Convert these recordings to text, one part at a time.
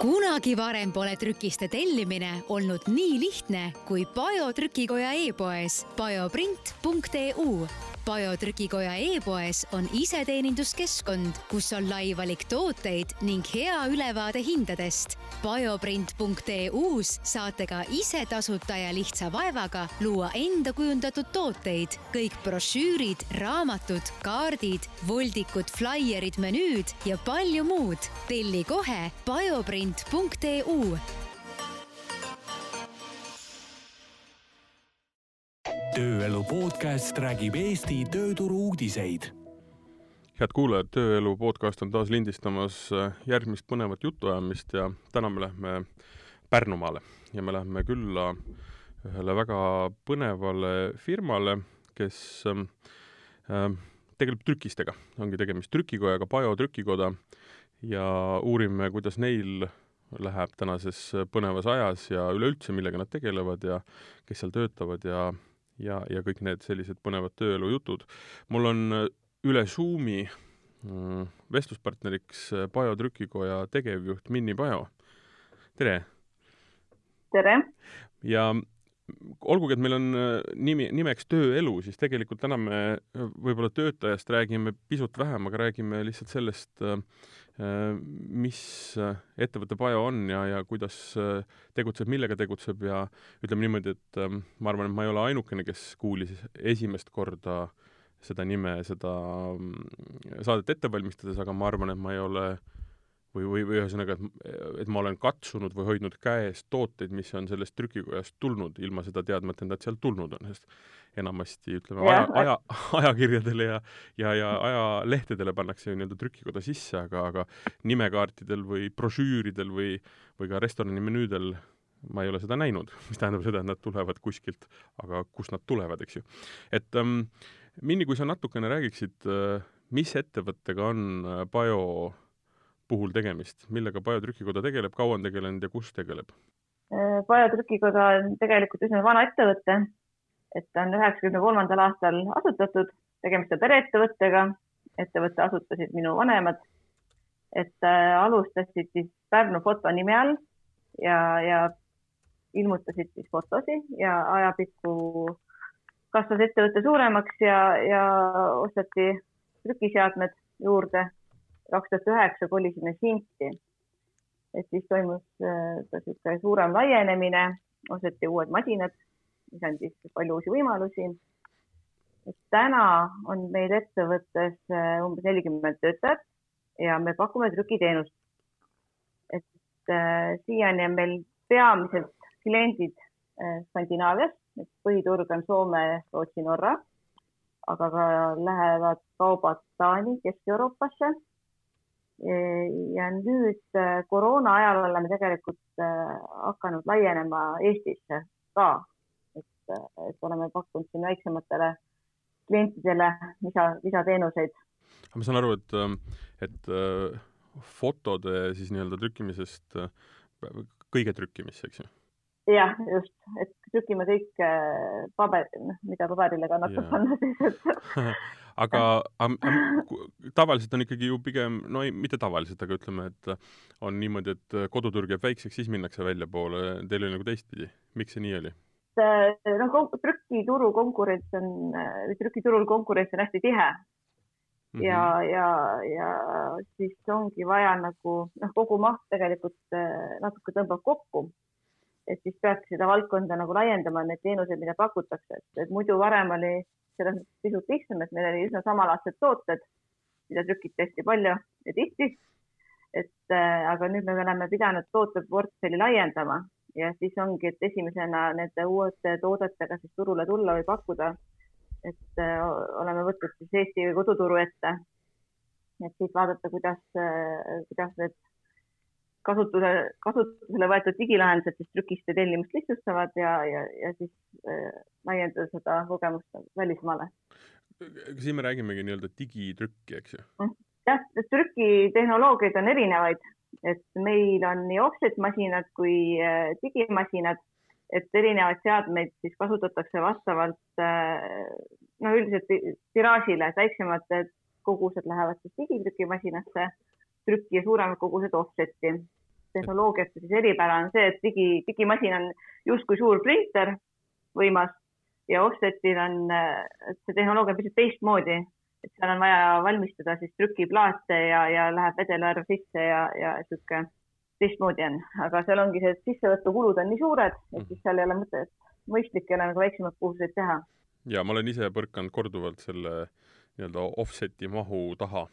kunagi varem pole trükiste tellimine olnud nii lihtne kui Pajo trükikoja e-poes pajoprint.eu Pajo trükikoja e-poes on iseteeninduskeskkond, kus on lai valik tooteid ning hea ülevaade hindadest. pajoprint.eu-s saate ka ise tasuta ja lihtsa vaevaga luua enda kujundatud tooteid. kõik brošüürid, raamatud, kaardid, voldikud, flaierid, menüüd ja palju muud. telli kohe pajoprint.eu tööelu podcast räägib Eesti tööturu uudiseid. head kuulajad, Tööelu podcast on taas lindistamas äh, järgmist põnevat jutuajamist ja täna me lähme Pärnumaale ja me lähme külla ühele väga põnevale firmale, kes ähm, äh, tegeleb trükistega, ongi tegemist trükikojaga, Pajo trükikoda ja uurime, kuidas neil läheb tänases põnevas ajas ja üleüldse, millega nad tegelevad ja kes seal töötavad ja ja, ja kõik need sellised põnevad tööelu jutud. mul on äh, üle Zoomi mm, vestluspartneriks äh, Pajo trükikoja tegevjuht Minni Pajo. tere! tere! ja olgugi, et meil on äh, nimi, nimeks tööelu, siis tegelikult täna me võib-olla töötajast räägime pisut vähem, aga räägime lihtsalt sellest äh, Äh, mis äh, ettevõte Pajo on ja, ja kuidas äh, tegutseb, millega tegutseb ja ütleme niimoodi, et ähm, ma arvan, et ma ei ole ainukene, kes kuulis esimest korda seda nime, seda mm, saadet ette valmistades, aga ma arvan, et ma ei ole või, või, või ühesõnaga, et, et ma olen katsunud või hoidnud käes tooteid, mis on sellest trükikojast tulnud, ilma seda teadmata, et nad sealt tulnud on, sest enamasti ütleme aja, aja, ajakirjadele ja, ja, ja ajalehtedele pannakse ju nii-öelda trükikoda sisse, aga, aga nimekaartidel või brošüüridel või, või ka restorani menüüdel ma ei ole seda näinud, mis tähendab seda, et nad tulevad kuskilt, aga kust nad tulevad, eks ju. et ähm, Minni, kui sa natukene räägiksid äh,, mis ettevõttega on äh, Pajo puhul tegemist, millega Pajo trükikoda tegeleb, kaua on tegelenud ja kus tegeleb? Äh, Pajo trükikoda on tegelikult üsna vana ettevõte. Et ta on üheksakümne kolmandal aastal asutatud, tegemist on pereettevõttega, ettevõtte asutasid minu vanemad, et äh, alustasid siis Pärnu foto nime all ja, ja ilmutasid siis fotosid ja ajapikku kasvas ettevõte suuremaks ja, ja osteti trükiseadmed juurde. Kaks tuhat üheksa kolisime Simti. et siis toimus äh, ka niisugune suurem laienemine, osteti uued masinad mis andis palju uusi võimalusi. täna on meil ettevõttes äh, umbes nelikümmend töötajat ja me pakume trükiteenust. et äh, siiani on meil peamiselt kliendid äh, Skandinaavias, põhiturg on Soome, Rootsi, Norra, aga ka lähevad kaubad Taani, Kesk-Euroopasse ja nüüd äh, koroona ajal oleme tegelikult äh, hakanud laienema Eestisse ka et oleme pakkunud siin väiksematele klientidele lisa, lisateenuseid. ma saan aru, et, ähm, et äh, fotode siis nii-öelda trükkimisest äh, kõige trükkimisse, eks ju? Jah, just, et trükime kõik äh, paber, mida paberile kannatab panna siis, et aga, tavaliselt on ikkagi ju pigem, no ei, mitte tavaliselt, aga ütleme, et on niimoodi, et koduturg jääb väikseks, siis minnakse väljapoole, teil oli nagu teistpidi. miks see nii oli? Noh, trükituru konkurents on, trükiturul konkurents on hästi tihe mm. -hmm. ja, ja, ja siis ongi vaja nagu noh, kogu maht tegelikult natuke tõmbab kokku. Et siis peaks seda valdkonda nagu laiendama, need teenused, mida pakutakse, et, muidu varem oli selles mõttes pisut lihtsam, et meil oli üsna samalaadsed tooted, mida trükiti hästi palju ja tihti. et aga nüüd me oleme pidanud tooteportfelli laiendama ja siis ongi, et esimesena nende uute toodetega siis turule tulla või pakkuda. et äh, oleme võtnud siis Eesti koduturu ette. et siis vaadata, kuidas äh,, kuidas need kasutuse, kasutusele võetud digilahendused siis trükiste tellimust lihtsustavad ja, ja, ja siis äh, laiendada seda kogemust välismaale. siin me räägimegi nii-öelda digitrükki, eks ju? Mm. jah, trükitehnoloogiaid on erinevaid et meil on nii offset masinad kui äh, digimasinad, et erinevaid seadmeid siis kasutatakse vastavalt äh, no üldiselt tiraažile, et väiksemad kogused lähevad siis digitrükimasinasse, trükki ja suuremad kogused offset'i. Tehnoloogiate siis eripära on see, et digi, digimasin on justkui suur printer, võimas ja offsetil on, see tehnoloogia on pisut teistmoodi, et seal on vaja valmistada siis trükiplaate ja, ja läheb vedelvärv sisse ja, ja sihuke teistmoodi on, aga seal ongi see, et sissevõtukulud on nii suured, et siis seal ei ole mõtet, mõistlik ei ole nagu väiksemaid puhuseid teha. ja ma olen ise põrkanud korduvalt selle nii-öelda offset'i mahu taha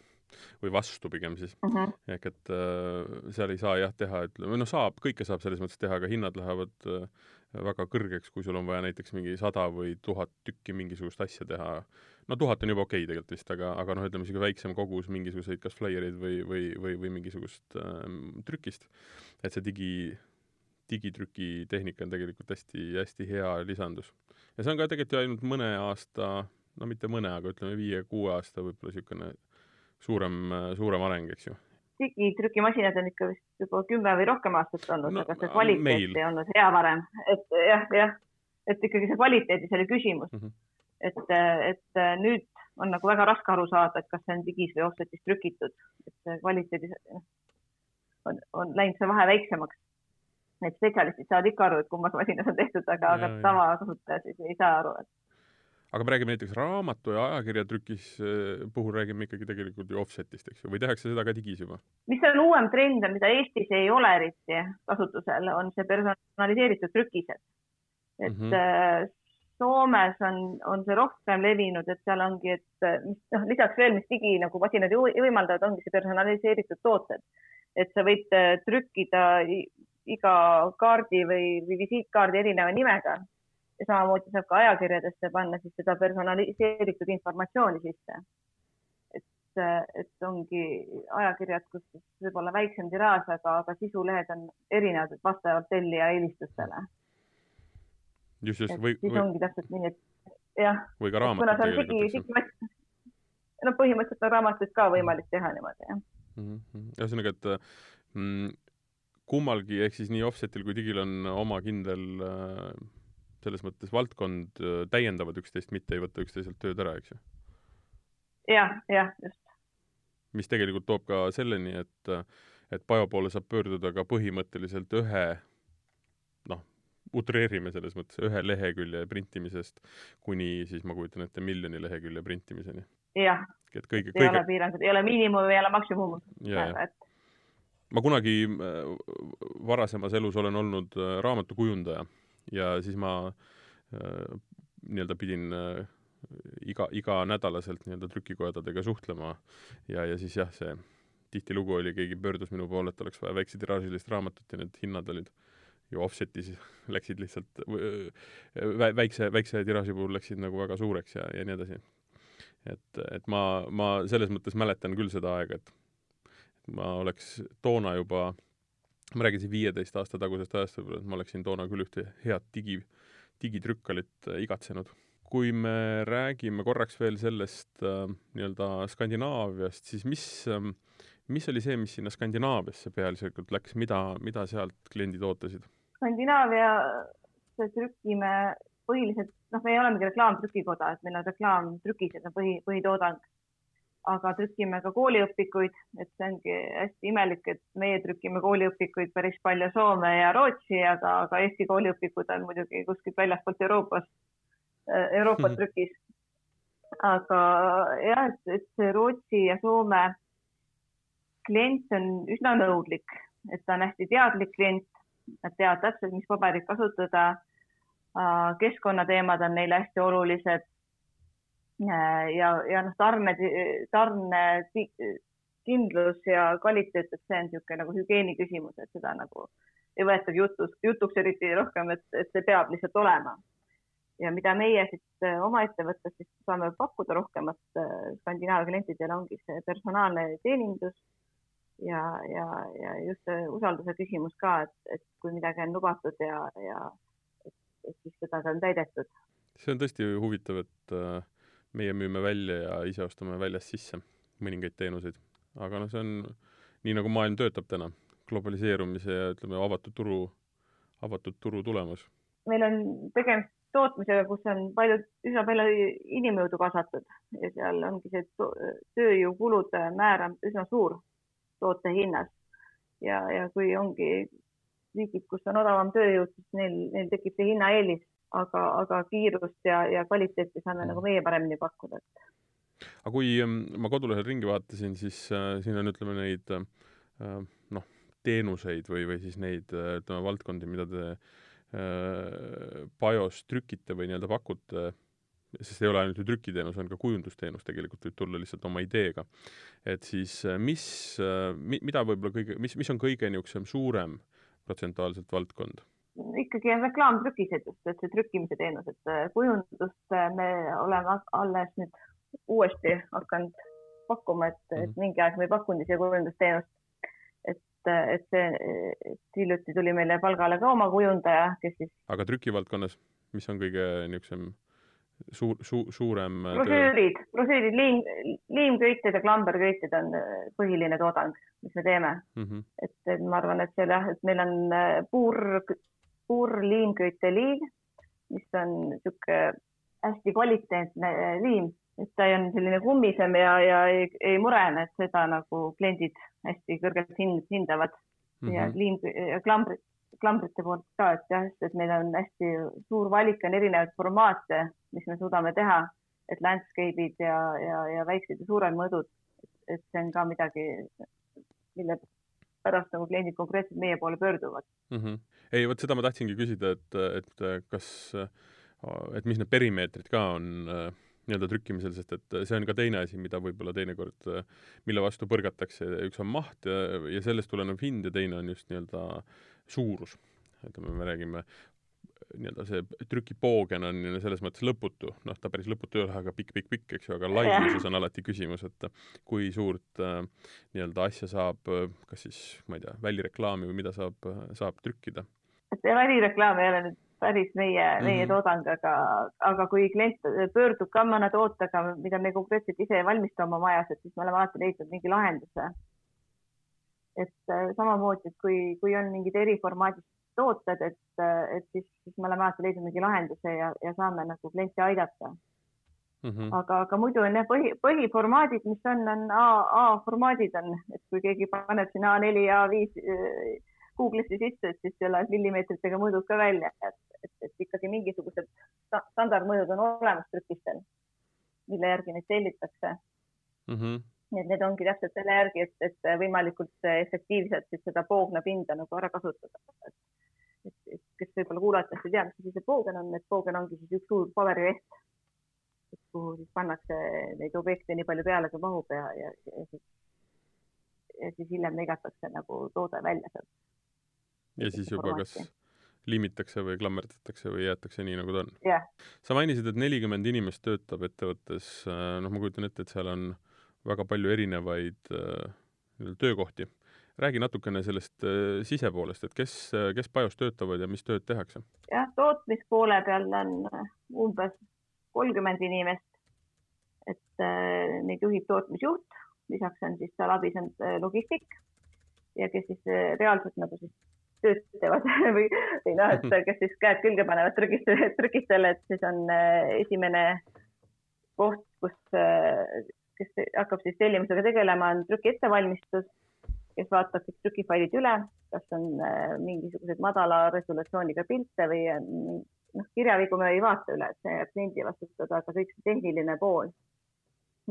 või vastu pigem siis. Mhm. -huh. ehk et äh, seal ei saa jah teha, ütleme, või noh, saab, kõike saab selles mõttes teha, aga hinnad lähevad äh, väga kõrgeks, kui sul on vaja näiteks mingi sada või tuhat tükki mingisugust asja teha. no tuhat on juba okei okay tegelikult vist, aga, aga noh, ütleme isegi väiksem kogus mingisuguseid kas flaiereid või, või, või, või mingisugust äh, trükist, et see digi, digitrükitehnika on tegelikult hästi-hästi hea lisandus. ja see on ka tegelikult ju ainult mõne aasta, no mitte mõne, aga ütleme viie-kuue aasta võib-olla niisugune suurem, suurem areng, eks ju. digitrükimasinad on ikka vist juba kümme või rohkem aastat olnud no,, aga see kvaliteet meil. ei olnud hea varem, et jah, jah, et ikkagi see kvaliteedis oli küsimus mm. -hmm. et, et nüüd on nagu väga raske aru saada, et kas see on digis või offsetis trükitud, et kvaliteedis on, on läinud see vahe väiksemaks. Need spetsialistid saavad ikka aru, et kummas masinas on tehtud, aga, aga tavakasutaja siis ei saa aru, et aga me räägime näiteks raamatu ja ajakirjatrükis eh, puhul räägime ikkagi tegelikult ju offset'ist, eks ju, või tehakse seda ka digis juba? mis on uuem trend, mida Eestis ei ole eriti kasutusel, on see personaliseeritud trükised. et mm -hmm. Soomes on, on see rohkem levinud, et seal ongi, et mis noh, lisaks veel, mis digi nagu masinad võimaldavad, ongi see personaliseeritud tooted. et sa võid trükkida iga kaardi või, või visiitkaardi erineva nimega ja samamoodi saab ka ajakirjadesse panna siis seda personaliseeritud informatsiooni sisse. et, et ongi ajakirjad, kus siis võib-olla väiksem tiraaž, aga, aga sisulehed on erinevad vastavalt tellija eelistustele. just, just või, siis või... ongi täpselt nii, et jah. või ka raamatud tegelikult, eks ju. no põhimõtteliselt on raamatuid ka võimalik teha niimoodi, jah mm -hmm.. ühesõnaga, et mm, kummalgi ehk siis nii offsetil kui digil on oma kindel äh, selles mõttes valdkond täiendavad üksteist, mitte ei võta üksteiselt tööd ära, eks ju ja,? jah, jah, just. mis tegelikult toob ka selleni, et, et Pajo poole saab pöörduda ka põhimõtteliselt ühe noh, utreerime selles mõttes, ühe lehekülje printimisest kuni siis ma kujutan ette miljoni lehekülje printimiseni. jah, et kõige, ei kõige... ole piirangud, ei ole miinimum, ei ole maksimum. et ma kunagi äh, varasemas elus olen olnud äh, raamatukujundaja ja siis ma äh, nii-öelda pidin äh, iga, iganädalaselt nii-öelda trükikoedadega suhtlema ja, ja siis jah, see tihtilugu oli, keegi pöördus minu poole, et oleks vaja väiksetiraažilist raamatut ja need hinnad olid ju offset'is läksid lihtsalt vä-, väikse, väikse tiraaži puhul läksid nagu väga suureks ja, ja nii edasi. et, et ma, ma selles mõttes mäletan küll seda aega, et ma oleks toona juba ma räägin siin viieteist aasta tagusest ajast võib-olla, et ma oleksin toona küll ühte head digi, digitrükkalit äh, igatsenud. kui me räägime korraks veel sellest äh, nii-öelda Skandinaaviast, siis mis äh,, mis oli see, mis sinna Skandinaaviasse peaasjalikult läks, mida, mida sealt kliendid ootasid? Skandinaaviasse trükime põhiliselt, noh, me olemegi reklaamtrükikoda, et meil on reklaamtrükised on põhi, põhitoodang aga trükime ka kooliõpikuid, et see ongi hästi imelik, et meie trükime kooliõpikuid päris palju Soome ja Rootsi, aga, aga Eesti kooliõpikud on muidugi kuskilt väljastpoolt Euroopast, äh, Euroopa mhm. trükis. aga jah, et, et see Rootsi ja Soome klient on üsna nõudlik, et ta on hästi teadlik klient, nad teavad täpselt, mis paberit kasutada. Keskkonnateemad on neile hästi olulised ja, ja noh, tarne, tarne kindlus ja kvaliteet, et see on niisugune nagu hügieeni küsimus, et seda nagu ei võetagi jutus, jutuks eriti rohkem, et, et see peab lihtsalt olema. ja mida meie siis äh, oma ettevõttes siis saame pakkuda rohkemat äh, Skandinaavia klientidele, ongi see personaalne teenindus ja, ja, ja just see usalduse küsimus ka, et, et kui midagi on lubatud ja, ja et, et siis seda on täidetud. see on tõesti huvitav, et äh meie müüme välja ja ise ostame väljast sisse mõningaid teenuseid. aga noh, see on nii, nagu maailm töötab täna, globaliseerumise ja ütleme, avatud turu, avatud turu tulemus. meil on tegemist tootmisega, kus on palju, üsna palju inimjõudu kaasatud ja seal ongi see tööjõukulude määr on üsna suur toote hinnas. ja, ja kui ongi riigid, kus on odavam tööjõud, siis neil, neil tekib see hinnaeelis, aga, aga kiirust ja, ja kvaliteeti saame mm. nagu meie paremini pakkuda. aga kui ähm, ma kodulehel ringi vaatasin, siis äh, siin on, ütleme, neid äh, noh, teenuseid või, või siis neid, äh, ütleme, valdkondi, mida te äh, BIOS trükite või nii-öelda pakute sest ei ole ainult ju trükiteenus, on ka kujundusteenus tegelikult võib tulla lihtsalt oma ideega. et siis äh, mis, äh, mida võib-olla kõige, mis, mis on kõige niisugusem suurem protsentuaalselt valdkond? ikkagi on reklaamtrükised just, et see trükkimise teenus, et äh, kujundust me oleme alles nüüd uuesti hakanud pakkuma, et mm, -hmm. et mhm. mingi aeg me ei pakkunud ise kujundusteenust. et, et see, et hiljuti tuli meile palgale ka oma kujundaja, kes siis. aga trükivaldkonnas, mis on kõige niisugusem suur, suur, suurem brošüürid, brošüürid, liim, liimköited ja klamberköited on äh, põhiline toodang, mis me teeme mm. -hmm. et, et ma arvan, et seal jah, et meil on äh, puur, puurliimköiteliim, mis on niisugune hästi kvaliteetne äh, liim, et ta on selline kummisem ja, ja ei, ei murene, et seda nagu kliendid hästi kõrgelt hind, hindavad mm. -hmm. ja liim ja klambrid klambrite poolt ka, et jah, et meil on hästi suur valik, on erinevaid formaate, mis me suudame teha, et landscape'id ja, ja, ja väiksed ja suured mõõdud, et see on ka midagi, mille pärast nagu kliendid konkreetselt meie poole pöörduvad mm. -hmm. ei, vot seda ma tahtsingi küsida, et, et kas, et mis need perimeetrid ka on äh, nii-öelda trükkimisel, sest et see on ka teine asi, mida võib-olla teinekord, mille vastu põrgatakse, üks on maht ja, ja sellest tulenev hind ja teine on just nii-öelda suurus. ütleme, me räägime nii-öelda see trükipoogen on selles mõttes lõputu, noh, ta päris lõputu ei ole, aga pikk-pikk-pikk, eks ju, aga laimuses on alati küsimus, et kui suurt äh, nii-öelda asja saab, kas siis, ma ei tea, välireklaami või mida saab, saab trükkida? see välireklaam ei ole nüüd päris meie mm, -hmm. meie mhm. toodang, aga, aga kui klient pöördub ka mõne tootega, mida me konkreetselt ise ei valmista oma majas, et siis me oleme alati leidnud mingi lahenduse. et äh, samamoodi, et kui, kui on mingid eriformaadis tooted, et, et siis, siis me oleme alati leidnud mingi lahenduse ja, ja saame nagu klienti aidata mm. -hmm. aga, aga muidu on jah, põhi, põhiformaadid, mis on, on A, A-formaadid on, et kui keegi paneb sinna A4, A5 äh, Google'isse sisse, et siis tulevad millimeetritega mõõdud ka välja, et, et, et ikkagi mingisugused standardmõõdud on olemas trükistel, mille järgi neid tellitakse mm. -hmm nii et need ongi täpselt selle järgi, et, et võimalikult efektiivselt siis seda poogna pinda nagu ära kasutada et, et kes võib-olla kuulajatest ei tea, mis asi see poogen on, et poogen ongi siis üks suur paberileht, kuhu siis pannakse neid objekte nii palju peale, kui mahub ja, ja, ja siis, ja siis hiljem lõigatakse nagu toode välja sealt. Ja siis juba kas liimitakse või klammerdatakse või jäetakse nii, nagu ta on yeah.? sa mainisid, et nelikümmend inimest töötab ettevõttes, noh, ma kujutan ette, et seal on väga palju erinevaid äh, töökohti räägi natukene sellest äh, sisepoolest, et kes, äh, kes BIOS töötavad ja mis tööd tehakse? jah, tootmispoole peal on äh, umbes kolmkümmend inimest, et äh, neid juhib tootmisjuht, lisaks on siis seal abis on logistik ja kes siis äh, reaalselt nagu siis tööd teevad või, või noh, et kes siis käed külge panevad trükistele, trükistele, et siis on äh, esimene koht, kus, kes hakkab siis tellimusega tegelema, on trüki ettevalmistus kes vaatab siis trükifailid üle, kas on äh, mingisuguseid madala resolutsiooniga pilte või äh, noh, kirjavigu me ei vaata üle, et see jääb kliendi vastutada, aga kõik see tehniline pool,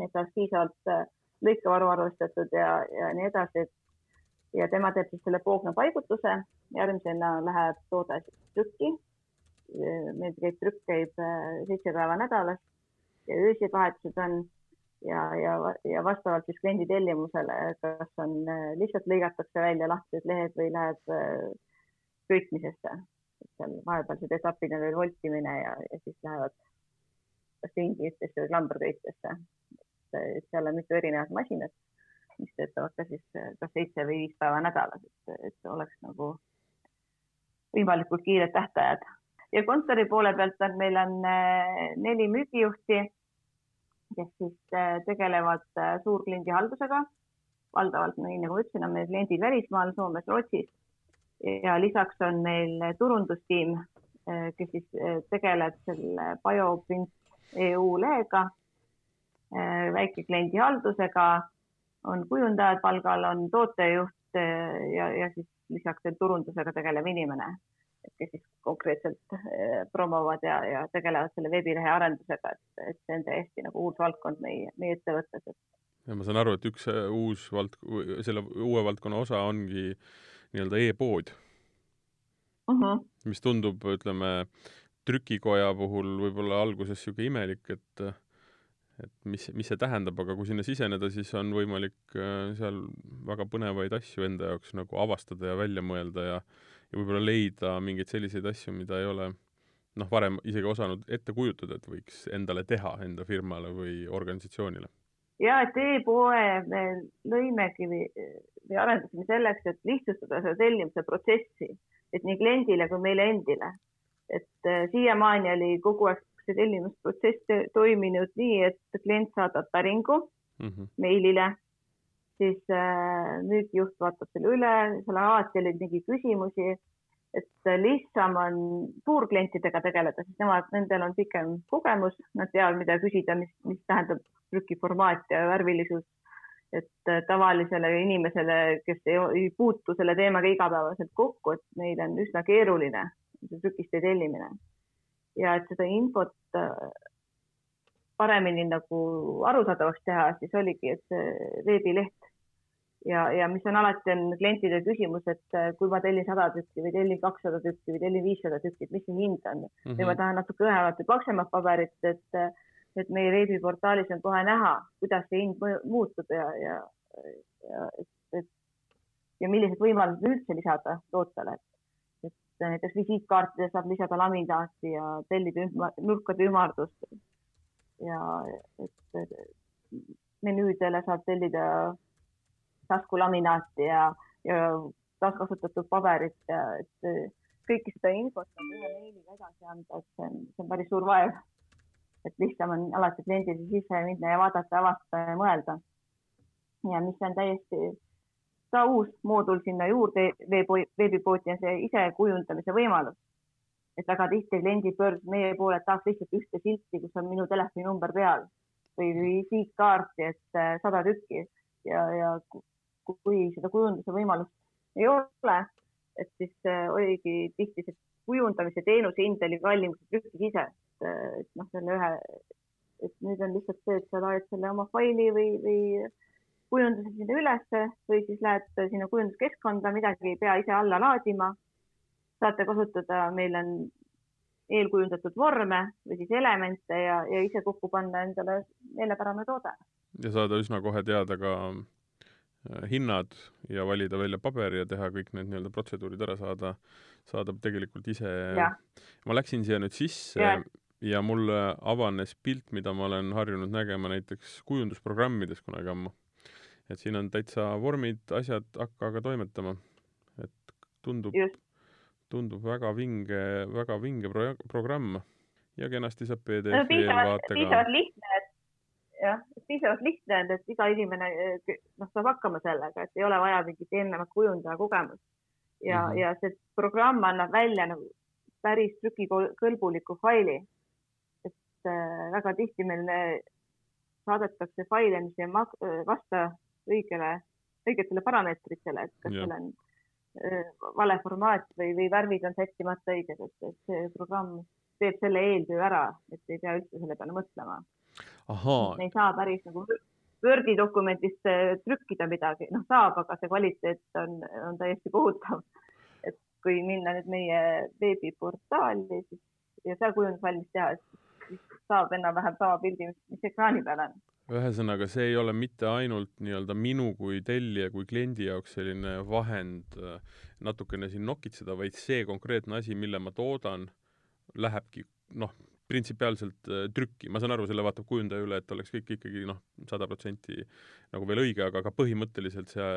et oleks piisavalt äh, lõikavaru arvestatud ja, ja nii edasi, et ja tema teeb siis selle poogna paigutuse, järgmisena läheb toode trükki. meil käib trükk käib seitse päeva nädalas ja öösed vahetused on ja, ja, ja vastavalt siis kliendi tellimusele, kas on äh, lihtsalt lõigatakse välja lahtised lehed või läheb äh, köitmisesse. seal vahepealsed etapid on veel voltimine ja, ja siis lähevad kas ringiitesse või klamberköitesse. et seal on mitu erinevat masinat, mis töötavad ka siis äh, kas seitse või viis päeva nädalas, et, et oleks nagu võimalikult kiired tähtajad. ja kontori poole pealt on, meil on neli müügijuhti kes siis äh, tegelevad äh, suurkliendi haldusega. valdavalt, nii nagu ütlesin, on meil kliendid välismaal, Soomes, Rootsis ja lisaks on meil turundustiim, äh, kes siis tegeleb selle BioPrint EU lehega, väikekliendi haldusega, on kujundajad palgal, on tootejuht, ja, ja siis lisaks veel turundusega tegelev inimene, kes siis konkreetselt eh, promovad ja, ja tegelevad selle veebilehe arendusega, et, et see on täiesti nagu uus valdkond meie, meie ettevõttes, et ja ma saan aru, et üks äh, uus vald-, selle uue valdkonna osa ongi nii-öelda e-pood uh, -huh. mis tundub, ütleme, trükikoja puhul võib-olla alguses niisugune imelik, et et mis, mis see tähendab, aga kui sinna siseneda, siis on võimalik äh, seal väga põnevaid asju enda jaoks nagu avastada ja välja mõelda ja ja võib-olla leida mingeid selliseid asju, mida ei ole noh, varem isegi osanud ette kujutada, et võiks endale teha enda firmale või organisatsioonile ja et e-poe me lõimegi või, arendasime selleks, et lihtsustada seda tellimise protsessi, et nii kliendile kui meile endile. et äh, siiamaani oli kogu aeg see tellimusprotsess toiminud nii, et klient saadab päringu mm -hmm. meilile, siis äh, müügijuht vaatab selle üle, seal alati oli mingi küsimusi et lihtsam on suurklientidega tegeleda, sest nemad, nendel on pikem kogemus, nad teavad, mida küsida, mis, mis tähendab trükiformaat ja värvilisus. et tavalisele inimesele, kes ei, ei puutu selle teemaga igapäevaselt kokku, et neil on üsna keeruline trükiste tellimine. Ja et seda infot äh, paremini nagu arusaadavaks teha, siis oligi, et see veebileht ja, ja mis on alati on klientide küsimus, et äh, kui ma tellin sada tükki või tellin kakssada tükki või tellin viissada tükki, et mis see hind on mm -hmm. või ma tahan natuke õhemat või paksemat paberit, et, et meie veebiportaalis on kohe näha, kuidas see hind muutub ja, ja, ja et, et ja millised võimalused üldse lisada tootele. et näiteks visiitkaartide saab lisada laminaati ja tellida ümar, nurkade ümardust. ja et, et menüüdele saab tellida taskulaminaati ja, ja taaskasutatud paberit ja et kõike seda infot on ühe meiliga edasi anda, et see on, see on päris suur vaev. et lihtsam on alati kliendile sisse minna ja vaadata, avastada ja mõelda. ja mis on täiesti ka uus moodul sinna juurde veebipooti on see isekujundamise võimalus. et väga tihti kliendid pöörduvad meie poole, et tahaks lihtsalt ühte silti, kus on minu telefoninumber peal. Või visiitkaarti, et äh, sada tükki. Ja, ja kui seda kujunduse võimalust ei ole, et siis äh, oligi tihti see kujundamise teenuse hind oli kallim kui trükis ise, et noh, selle ühe, et nüüd on lihtsalt see, et sa laed selle oma faili või, või kujunduse sinna ülesse või siis lähed sinna kujunduskeskkonda, midagi ei pea ise alla laadima. saate kasutada, meil on eelkujundatud vorme või siis elemente ja, ja ise kokku panna endale meelepärane toode. ja saada üsna kohe teada ka Äh, hinnad ja valida välja paber ja teha kõik need nii-öelda protseduurid ära saada, saada tegelikult ise. ma läksin siia nüüd sisse ja. ja mulle avanes pilt, mida ma olen harjunud nägema näiteks kujundusprogrammides kunagi ammu. Et siin on täitsa vormid, asjad, hakka aga toimetama. et tundub, tundub väga vinge, väga vinge pro-, programm ja kenasti saab PDF-i eelvaatega. piisavalt lihtne, et jah, piisavalt lihtne et iga inimene noh, saab hakkama sellega, et ei ole vaja mingit eelnevat kujundaja kogemust. ja mm, -hmm. ja see programm annab välja nagu päris trükikõlbuliku faili. et äh, väga tihti meil äh, saadetakse faile, mis ei vasta õigele, õigetele parameetritele, et kas seal on vale formaat või, või värvid on sättimata õiged, et, et see programm teeb selle eeltöö ära, et ei pea üldse selle peale mõtlema. Me ei saa päris nagu Wordi dokumendist äh, trükkida midagi, noh saab, aga see kvaliteet on, on täiesti kohutav. et kui minna nüüd meie veebiportaali, ja seal kujundus valmis teha, siis saab enam-vähem sama pildi, mis ekraani peal on ühesõnaga, see ei ole mitte ainult nii-öelda minu kui tellija kui kliendi jaoks selline vahend äh, natukene siin nokitseda, vaid see konkreetne asi, mille ma toodan, lähebki noh, printsipiaalselt äh, trükki, ma saan aru, selle vaatab kujundaja üle, et oleks kõik ikkagi noh, sada protsenti nagu veel õige, aga, aga põhimõtteliselt see,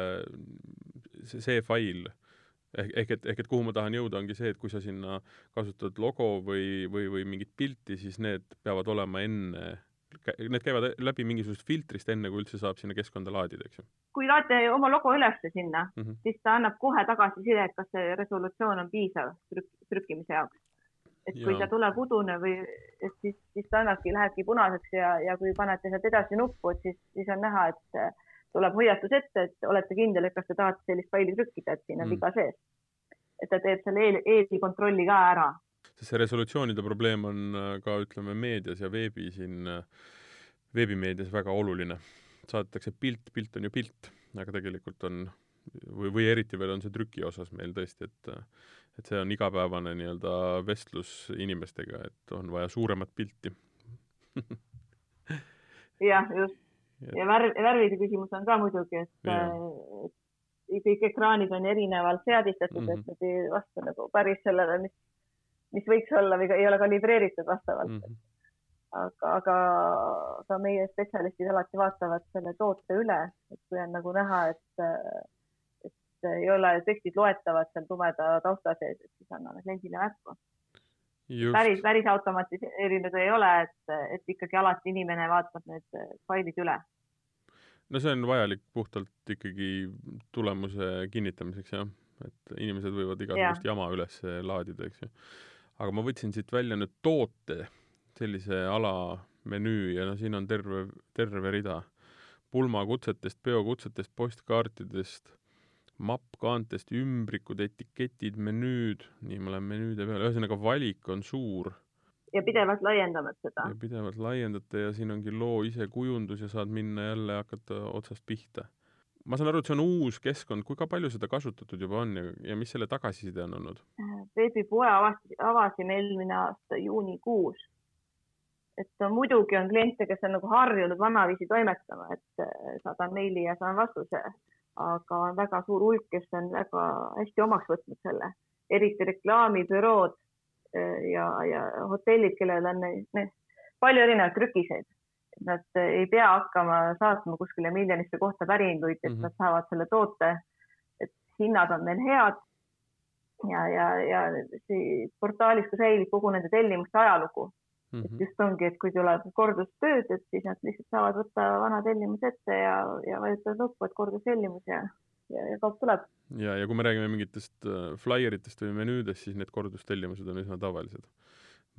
see, see fail ehk, ehk et, ehk et kuhu ma tahan jõuda, ongi see, et kui sa sinna kasutad logo või, või, või mingit pilti, siis need peavad olema enne, need käivad läbi mingisugusest filtrist, enne kui üldse saab sinna keskkonda laadida, eks ju? kui laete oma logo ülesse sinna mm, -hmm. siis ta annab kohe tagasiside, et kas see resolutsioon on piisav trük-, trükkimise jaoks et kui ja. ta tuleb udune või, et siis, siis ta annabki, lähebki punaseks ja, ja kui panete sealt edasi nuppu, et siis, siis on näha, et tuleb hoiatus ette, et olete kindel, et kas te tahate sellist faili trükkida, et siin on Mm. viga sees. et ta teeb selle eel, eelkontrolli ka ära. Sest see resolutsioonide probleem on äh, ka ütleme meedias ja veebi siin, äh, veebimeedias väga oluline. saadetakse pilt, pilt on ju pilt, aga tegelikult on või, või eriti veel on see trüki osas meil tõesti, et äh, et see on igapäevane nii-öelda vestlus inimestega, et on vaja suuremat pilti. jah, just. ja värv, värvide küsimus on ka muidugi, et, et kõik ekraanid on erinevalt seadistatud mm, Mhm. -hmm. et nad ei vasta nagu päris sellele, mis, mis võiks olla või ei ole kalibreeritud vastavalt mm. Mhm. aga, aga ka meie spetsialistid alati vaatavad selle toote üle, et kui on nagu näha, et, et ei ole tekstid loetavad seal tumeda tausta sees, et siis anname kliendile märku. päris, päris automatiseerinud ei ole, et, et ikkagi alati inimene vaatab need failid üle. no see on vajalik puhtalt ikkagi tulemuse kinnitamiseks jah, et inimesed võivad igasugust jama üles laadida, eks ju. Aga ma võtsin siit välja nüüd toote, sellise ala menüü ja no siin on terve, terve rida pulmakutsetest, peokutsetest, postkaartidest, mappkaantest, ümbrikud, etiketid, menüüd, nii, ma lähen menüüde peale, ühesõnaga valik on suur ja pidevalt laiendame seda. ja pidevalt laiendate ja siin ongi loo isekujundus ja saad minna jälle hakata otsast pihta. Ma saan aru, et see on uus keskkond, kui ka palju seda kasutatud juba on ja, ja mis selle tagasiside on olnud? veebipoe avas- avasime eelmine aasta juunikuus. et muidugi on kliente, kes on nagu harjunud vanaviisi toimetama, et saadan meili ja saan vastuse, aga on väga suur hulk, kes on väga hästi omaks võtnud selle, eriti reklaamibürood eh, ja, ja hotellid, kellel on ne, ne, palju erinevaid trükiseid. Nad ei pea hakkama saatma kuskile miljonisse kohta päringuid, et mm Mhm. -hmm. nad saavad selle toote, et hinnad on meil head ja, ja, ja portaalis ka säilib kogu nende tellimuste ajalugu Mm et -hmm. just ongi, et kui tuleb kordustööd, et siis nad lihtsalt saavad võtta vana tellimus ette ja, ja vajutavad nuppu, et kordustellimus ja, ja, ja kaup tuleb. ja, ja kui me räägime mingitest äh, flaieritest või menüüdest, siis need kordustellimused on üsna tavalised.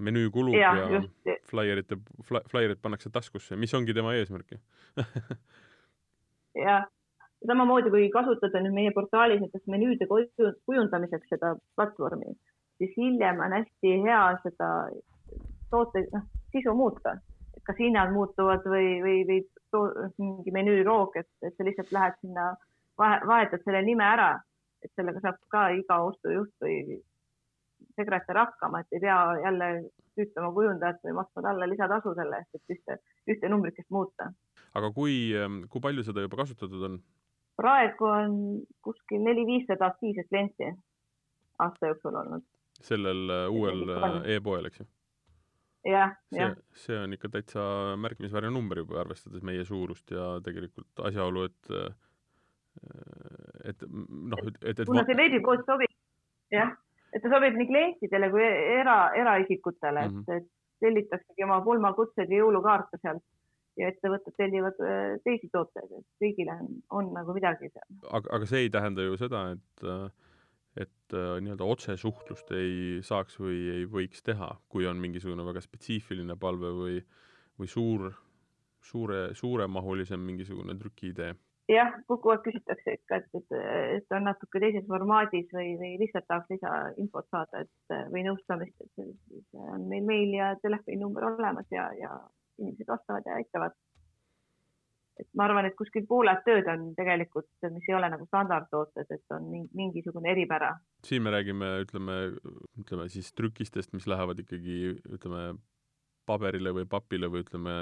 Menüü kulub ja, ja just, flaierite fla,, flaierid pannakse taskusse, mis ongi tema eesmärk ju ja samamoodi kui kasutada nüüd meie portaalis näiteks menüüde kuju- kujundamiseks seda platvormi, siis hiljem on hästi hea seda toote, noh, sisu muuta. kas hinnad muutuvad või, või, või too, mingi menüüroog, et, et sa lihtsalt lähed sinna, vahetad selle nime ära, et sellega saab ka iga ostujuht või sekretär hakkama, et ei pea jälle tüütama kujundajat või maksma talle lisatasu selle eest, et ühte, ühte numbrikest muuta. aga kui, kui palju seda juba kasutatud on? praegu on kuskil neli-viissada aktiivset klienti aasta jooksul olnud. sellel äh, uuel äh, e-poel, eks ju? jah, jah. see on ikka täitsa märkimisväärne number juba, arvestades meie suurust ja tegelikult asjaolu, et et noh, et, et, et kuna see veebipood sobib, jah, et ta sobib nii klientidele kui era, eraisikutele mm, Mhm. -hmm. et, et tellitaksegi oma pulmakutseid ja jõulukaarte sealt ja ettevõtted tellivad äh, teisi tooteid, et kõigile on, on nagu midagi seal. aga, aga see ei tähenda ju seda, et et äh, nii-öelda otsesuhtlust ei saaks või ei võiks teha, kui on mingisugune väga spetsiifiline palve või, või suur, suure, suuremahulisem mingisugune trükiidee jah, kogu aeg küsitakse ikka, et, et, et on natuke teises formaadis või, või lihtsalt tahaks lisainfot saada, et või nõustamist, et siis on meil meil ja telefoninumber olemas ja, ja inimesed vastavad ja aitavad. et ma arvan, et kuskil pooled tööd on tegelikult, mis ei ole nagu standardtooted, et on mingisugune eripära. siin me räägime, ütleme, ütleme siis trükistest, mis lähevad ikkagi, ütleme, paberile või papile või ütleme,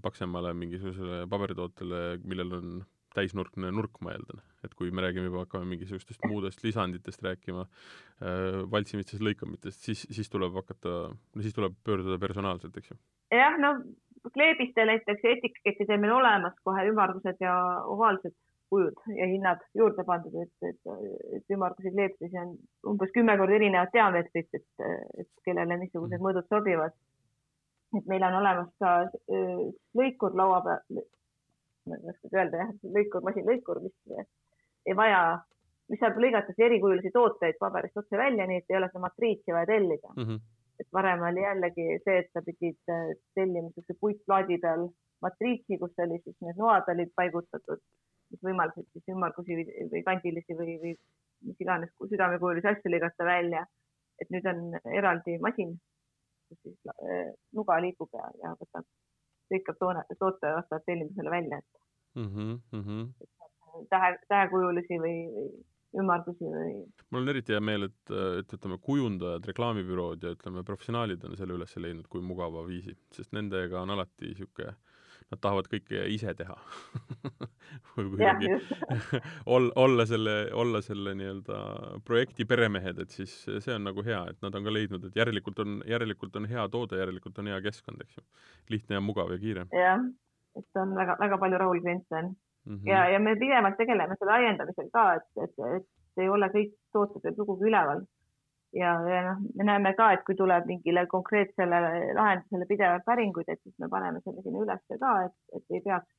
paksemale mingisugusele paberitootele, millel on täisnurkne nurk, ma eeldan. et kui me räägime juba, hakkame mingisugustest muudest lisanditest rääkima, valtsimistest, lõikamitest, siis, siis tuleb hakata, no siis tuleb pöörduda personaalselt, eks ju? jah, no kleebistel näiteks etikettidel meil olemas kohe ümardused ja ovaalsed kujud ja hinnad juurde pandud, et, et, et ümmargusi kleepsisi on umbes kümme korda erinevat diameetrit, et, et kellele missugused mõõdud sobivad et meil on olemas ka üks lõikur laua peal, ma ei oska öelda jah, lõikur, masinlõikur, mis ei vaja, mis saab lõigata erikujulisi tooteid paberist otse välja, nii et ei ole seda matriitsi vaja tellida mm. -hmm. et varem oli jällegi see, et sa pidid äh, tellima niisuguse puitplaadi peal matriitsi, kus oli siis need noad olid paigutatud, mis võimaldasid siis ümmargusi või kandilisi või, või mis iganes südamekujulisi asju lõigata välja. et nüüd on eraldi masin, kus siis äh, nuga liigub ja, ja võtab, lõikab toone, toote vastavalt tellimusele välja, et mm. -hmm. tähe, tähekujulisi või, või ümmargusi või? mul on eriti hea meel, et, et ütleme, kujundajad, reklaamibürood ja ütleme, professionaalid on selle üles leidnud kui mugava viisi, sest nendega on alati niisugune nad tahavad kõike ise teha või kuidagi olla, olla selle, olla selle nii-öelda projekti peremehed, et siis see on nagu hea, et nad on ka leidnud, et järelikult on, järelikult on hea toode, järelikult on hea keskkond, eks ju. lihtne ja mugav ja kiire. jah, et on väga, väga palju rahul kliente on mm. -hmm. ja, ja me pidevalt tegeleme selle laiendamisega ka, et, et, et ei ole kõik tooted veel sugugi üleval. Ja, ja noh, me näeme ka, et kui tuleb mingile konkreetsele lahendusele pidevalt päringuid, et siis me paneme selle sinna ülesse ka, et, et ei peaks,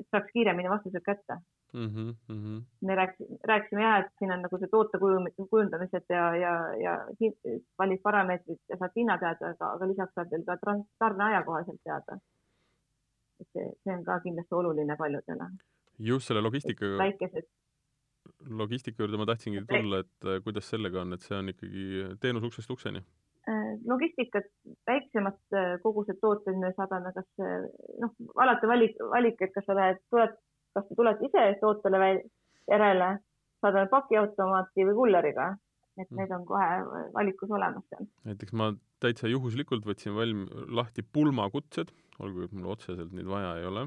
et saaks kiiremini vastused kätte mm. -hmm. me rääkisime, rääkisime jah, et siin on nagu see toote kujundamised ja, ja, ja valid parameetrid ja saad hinna teada, aga, aga lisaks saad veel ka tarneaja kohaselt teada et see, see on ka kindlasti oluline paljudele. just selle logistikaga. väikesed. Logistika juurde ma tahtsingi tulla, et äh, kuidas sellega on, et see on ikkagi teenus uksest ukseni? Äh, logistikat, väiksemad äh, kogused tooteid me saadame, kas noh, alati valik, valik, et kas sa lähed, tuled, kas sa tuled ise tootele järele, saadame pakiautomaati või kulleriga et mm. need on kohe valikus olemas seal. näiteks ma täitsa juhuslikult võtsin valm-, lahti pulmakutsed, olgugi et mul otseselt neid vaja ei ole,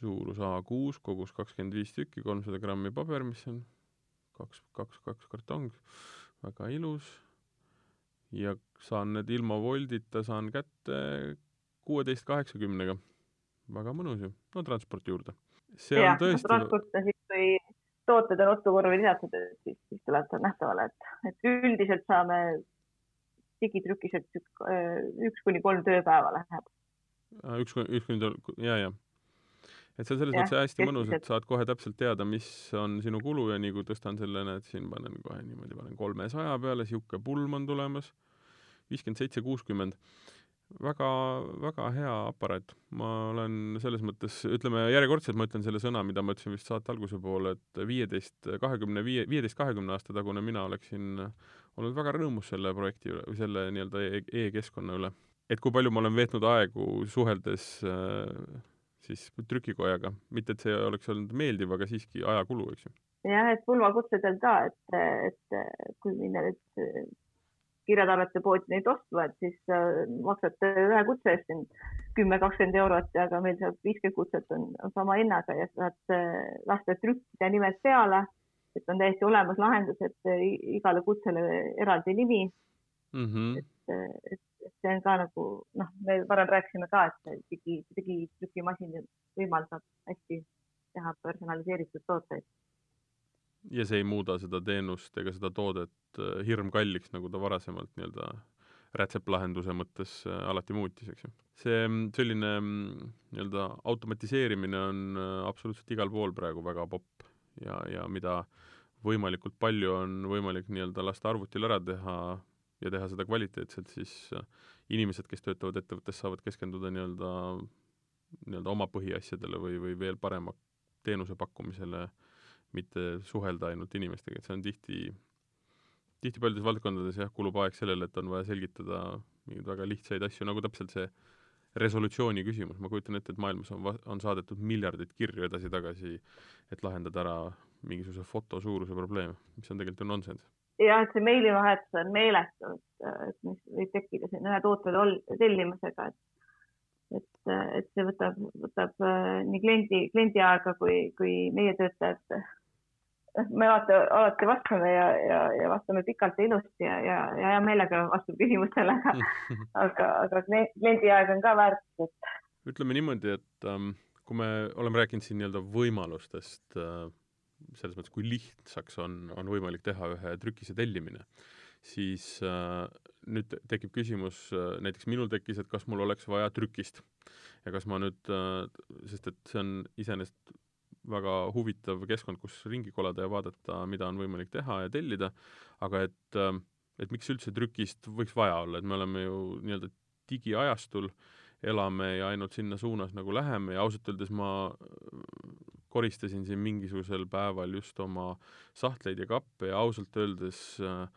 suurus A6, kogus kakskümmend viis tükki, kolmsada grammi paber, mis on kaks, kaks, kaks kartongi, väga ilus, ja saan need ilma voldita, saan kätte kuueteist kaheksakümnega. väga mõnus ju, no transport juurde. see ja, on tõesti transport on siis, kui tooted on ostukorvi lisatud, et siis, siis tuleb ta nähtavale, et, et üldiselt saame digitrükis, et üks kuni kolm tööpäeva läheb. üks, üks kuni, ja, ja. Et see on selles mõttes hästi mõnus, et saad kohe täpselt teada, mis on sinu kulu ja nii kui tõstan selle, näed, siin panen kohe niimoodi, panen kolmesaja peale, niisugune pulm on tulemas, viiskümmend seitse, kuuskümmend väga, väga hea aparaat. ma olen selles mõttes, ütleme järjekordselt ma ütlen selle sõna, mida ma ütlesin vist saate alguse poole, et viieteist, kahekümne viie, viieteist, kahekümne aasta tagune mina oleksin olnud väga rõõmus selle projekti üle või selle nii-öelda e-, e-keskkonna üle. et kui palju ma olen veetnud aegu suheldes äh, siis trükikojaga, mitte et see oleks olnud meeldiv, aga siiski ajakulu, eks ju. jah, et pulmakutsedel ka, et, et kui minna nüüd kirjatarvete poodi neid ostma, et siis äh, maksad ühe kutse eest siin kümme, kakskümmend eurot, aga meil seal viiskümmend kutset on, on sama hinnaga ja saad äh, lasta trükkida nimed peale. et on täiesti olemas lahendus, et äh, igale kutsele eraldi nimi mm. -hmm. et, et, et see on ka nagu noh, me varem rääkisime ka, et digi, digitrükimasin võimaldab hästi teha personaliseeritud tooteid ja see ei muuda seda teenust ega seda toodet äh, hirmkalliks, nagu ta varasemalt nii-öelda rätseplahenduse mõttes äh, alati muutis, eks ju. see mm, selline mm, nii-öelda automatiseerimine on äh, absoluutselt igal pool praegu väga popp ja, ja mida võimalikult palju on võimalik nii-öelda lasta arvutil ära teha ja teha seda kvaliteetselt, siis inimesed, kes töötavad ettevõttes, saavad keskenduda nii-öelda, nii-öelda oma põhiasjadele või, või veel parema teenuse pakkumisele äh, mitte suhelda ainult inimestega, et see on tihti, tihti paljudes valdkondades jah, kulub aeg sellele, et on vaja selgitada mingeid väga lihtsaid asju, nagu täpselt see resolutsiooni küsimus, ma kujutan ette, et maailmas on, on saadetud miljardeid kirju edasi-tagasi, et lahendada ära mingisuguse foto suuruse probleem, mis on tegelikult ju nonsense. Jah, et see meilivahetus on meeletu, et mis võib tekkida siin ühe toote tellimusega, et et, et see võtab, võtab äh, nii kliendi, kliendi aega kui, kui meie töötajate me alati, alati vastame ja, ja, ja vastame pikalt ja ilusti ja, ja, ja hea meelega vastab küsimustele, aga, aga, aga kliendi aeg on ka väärtus, et. ütleme niimoodi, et ähm, kui me oleme rääkinud siin nii-öelda võimalustest äh, selles mõttes, kui lihtsaks on, on võimalik teha ühe trükise tellimine, siis äh, nüüd tekib küsimus äh,, näiteks minul tekkis, et kas mul oleks vaja trükist. Ja kas ma nüüd äh,, sest et see on iseenesest väga huvitav keskkond, kus ringi kolada ja vaadata, mida on võimalik teha ja tellida, aga et, et miks üldse trükist võiks vaja olla, et me oleme ju nii-öelda digiajastul, elame ja ainult sinna suunas nagu läheme ja ausalt öeldes ma koristasin siin mingisugusel päeval just oma sahtleid ja kappe ja ausalt öeldes äh,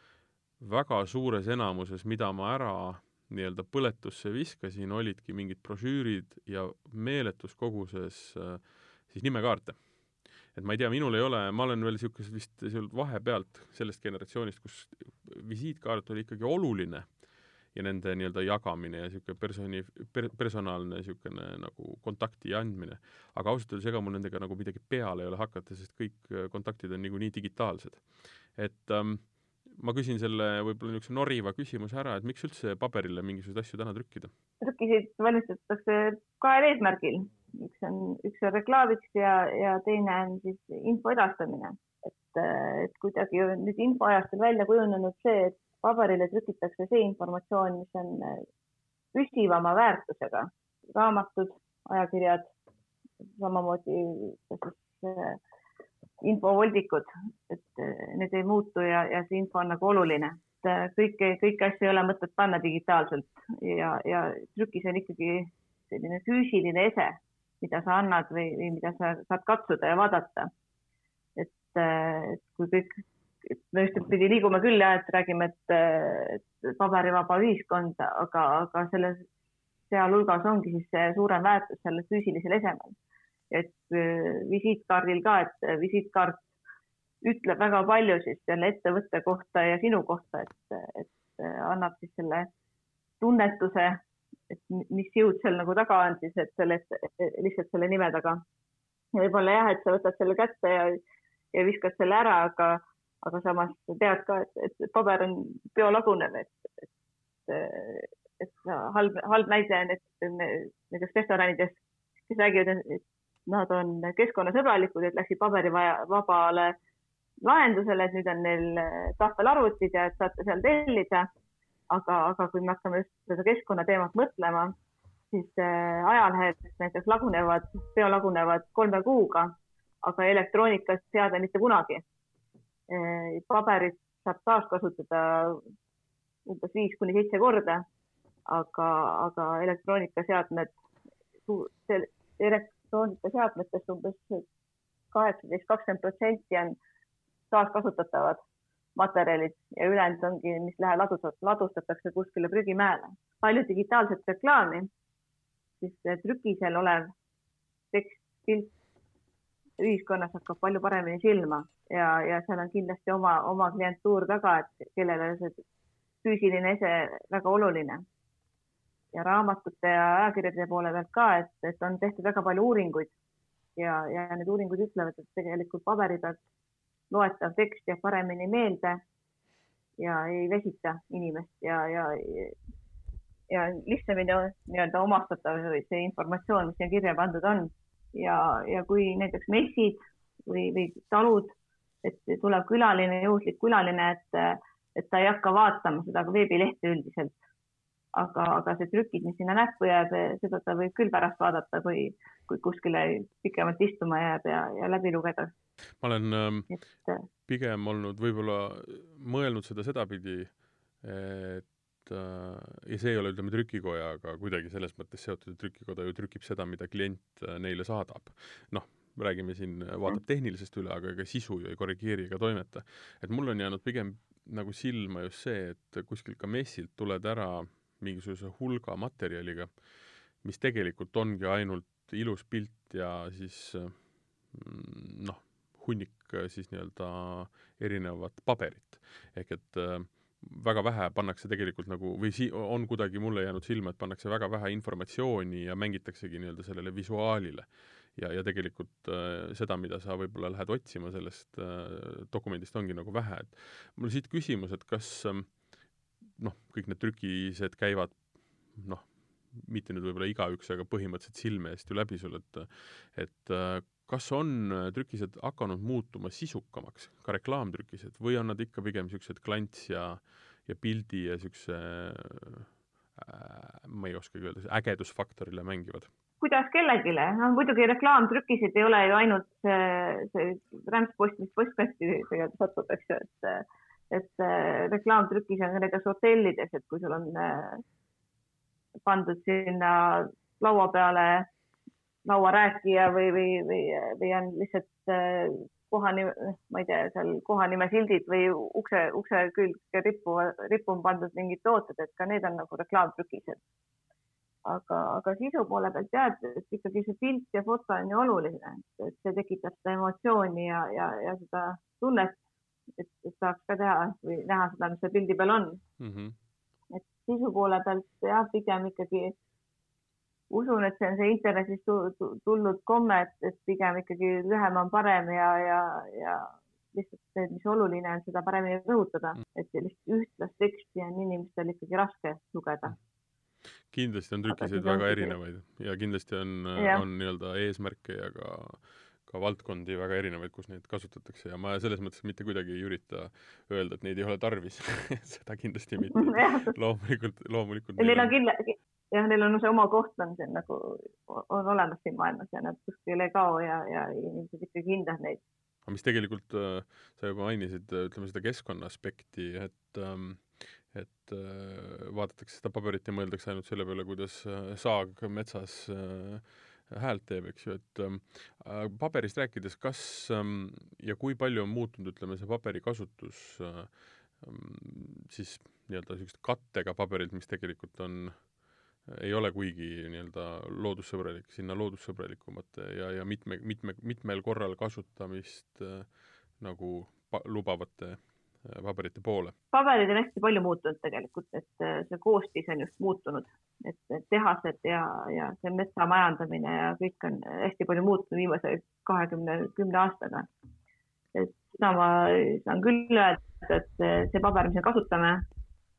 väga suures enamuses, mida ma ära nii-öelda põletusse viskasin, olidki mingid brošüürid ja meeletus koguses äh, siis nimekaarte. et ma ei tea, minul ei ole, ma olen veel niisugusest vist seal vahepealt sellest generatsioonist, kus visiitkaart oli ikkagi oluline ja nende nii-öelda jagamine ja niisugune personi per,, personaalne niisugune nagu kontakti andmine. aga ausalt öeldes ega mul nendega nagu midagi peale ei ole hakata, sest kõik kontaktid on niikuinii digitaalsed. et ähm, ma küsin selle võib-olla niisuguse noriva küsimuse ära, et miks üldse paberile mingisuguseid asju täna trükkida? trükisid valmistatakse kahel eesmärgil, üks on, üks on reklaamiks ja, ja teine on siis info edastamine. et, et kuidagi on nüüd infoajastul välja kujunenud see, et paberile trükitakse see informatsioon, mis on püsivama väärtusega, raamatud, ajakirjad, samamoodi siis infovoldikud, et need ei muutu ja, ja see info on nagu oluline. et kõike, kõiki asju ei ole mõtet panna digitaalselt ja, ja trükis on ikkagi selline füüsiline ese, mida sa annad või, või mida sa saad katsuda ja vaadata. et kui kõik, me ühtepidi liigume küll jah, et räägime, et, paberivaba ühiskond, aga, aga selles, sealhulgas ongi siis see suurem väärtus sellel füüsilisel esemel et äh, visiitkaardil ka, et äh, visiitkaart ütleb väga palju siis selle ettevõtte kohta ja sinu kohta, et, et äh, annab siis selle tunnetuse, et mis jõud seal nagu taga on siis, et selle, lihtsalt selle nime taga. ja võib-olla jah, et sa võtad selle kätte ja, ja viskad selle ära, aga, aga samas tead ka, et, et paber on biolagunev, et, et, et halb, halb näide on, et näiteks restoranides, kes räägivad, et nad on keskkonnasõbralikud, et läksid paberivabale lahendusele, et nüüd on neil tahvelarvutid ja et saate seal tellida. aga, aga kui me hakkame just seda keskkonnateemat mõtlema, siis äh, ajalehed näiteks lagunevad, biolagunevad kolme kuuga, aga elektroonikat seada mitte kunagi. Äh, paberit saab taaskasutada umbes viis kuni seitse korda, aga, aga elektroonikaseadmed, elektroonikaseadmetest umbes kaheksateist, kakskümmend protsenti on taaskasutatavad materjalid ja ülejäänud ongi, mis läheb ladustat-, ladustatakse kuskile prügimäele. palju digitaalset reklaami, siis trükisel olev tekst, pilt ühiskonnas hakkab palju paremini silma. Ja, ja seal on kindlasti oma, oma klientuur taga, et kellele see füüsiline ese väga oluline. Ja raamatute ja ajakirjade poole pealt ka, et, et on tehtud väga palju uuringuid. Ja, ja need uuringud ütlevad, et tegelikult paberi pealt loetav tekst jääb paremini meelde ja ei vesita inimest ja, ja, ja lihtsamini nii-öelda omastatav see informatsioon, mis siia kirja pandud on. Ja, ja kui näiteks messid või, või talud, et tuleb külaline, juhuslik külaline, et, et ta ei hakka vaatama seda veebilehte üldiselt aga, aga see trükid, mis sinna näppu jääb, seda ta võib küll pärast vaadata, kui, kui kuskile pikemalt istuma jääb ja, ja läbi lugeda. ma olen ähm, et, äh, pigem olnud võib-olla mõelnud seda sedapidi, et äh, ja see ei ole, ütleme, trükikojaga kuidagi selles mõttes seotud, et trükikoda ju trükib seda, mida klient äh, neile saadab. noh, räägime siin, vaatab mhm. tehnilisest üle, aga ega sisu ju ei korrigeeri ega toimeta. et mul on jäänud pigem nagu silma just see, et kuskilt ka messilt tuled ära mingisuguse hulga materjaliga, mis tegelikult ongi ainult ilus pilt ja siis mm, noh, hunnik siis nii-öelda erinevat paberit. ehk et äh, väga vähe pannakse tegelikult nagu või si-, on kuidagi mulle jäänud silma, et pannakse väga vähe informatsiooni ja mängitaksegi nii-öelda sellele visuaalile. ja, ja tegelikult äh, seda, mida sa võib-olla lähed otsima sellest äh, dokumendist, ongi nagu vähe, et mul siit küsimus, et kas äh, noh, kõik need trükised käivad noh, mitte nüüd võib-olla igaüks, aga põhimõtteliselt silme eest ju läbi sul, et et äh, kas on trükised hakanud muutuma sisukamaks, ka reklaamtrükised, või on nad ikka pigem niisugused klants ja ja pildi ja niisuguse äh, ma ei oskagi öelda, ägedusfaktorile mängivad? kuidas kellelegi, no muidugi reklaamtrükised ei ole ju ainult see, see rämpspost, mis postkasti tegelikult satub, eks ju, et et äh, reklaamtrükis on näiteks hotellides, et kui sul on äh, pandud sinna laua peale lauarääkija või, või, või, või on lihtsalt äh, kohanime, ma ei tea, seal kohanimesildid või ukse, ukse külge rippu, rippu on pandud mingid tooted, et ka need on nagu reklaamtrükised. aga, aga sisu poole pealt jah, et ikkagi see pilt ja foto on ju oluline, et see tekitab seda emotsiooni ja, ja, ja seda tunnet, et, et saaks ka teha või näha seda, mis seal pildi peal on mm. -hmm. et sisu poole pealt jah, pigem ikkagi usun, et see on see internetist tulnud komme, et, et pigem ikkagi lühem on parem ja, ja, ja lihtsalt see, mis oluline on, seda paremini rõhutada, mm. et sellist ühtlast teksti on inimestel ikkagi raske lugeda. kindlasti on trükiseid väga erinevaid ja kindlasti on, on nii-öelda eesmärke ja ka ka valdkondi väga erinevaid, kus neid kasutatakse ja ma selles mõttes mitte kuidagi ei ürita öelda, et neid ei ole tarvis seda kindlasti mitte loomulikult, loomulikult. Neil on kindla-, jah, neil on see oma koht on siin nagu, on olemas siin maailmas ja nad kuskile ei kao ja, ja inimesed ikkagi hindavad neid. aga mis tegelikult, äh, sa juba mainisid, äh, ütleme seda keskkonna aspekti, et ähm, et äh, vaadatakse seda paberit ja mõeldakse ainult selle peale, kuidas saag metsas häält teeb, eks ju, et ähm, paberist rääkides, kas ähm, ja kui palju on muutunud, ütleme, see paberi kasutus siis nii-öelda niisugust kattega paberilt, mis tegelikult on äh, ei ole kuigi nii-öelda loodussõbralik, sinna loodussõbralikumate ja, ja mitme, mitme, mitmel korral kasutamist äh, nagu lubavate äh, paberite poole? paberid on hästi palju muutunud tegelikult, et äh, see koostis on just muutunud, et tehased ja, ja see metsa majandamine ja kõik on hästi palju muutunud viimase kahekümne, kümne aastaga. et seda ma saan küll öelda, et see paber, mis me kasutame,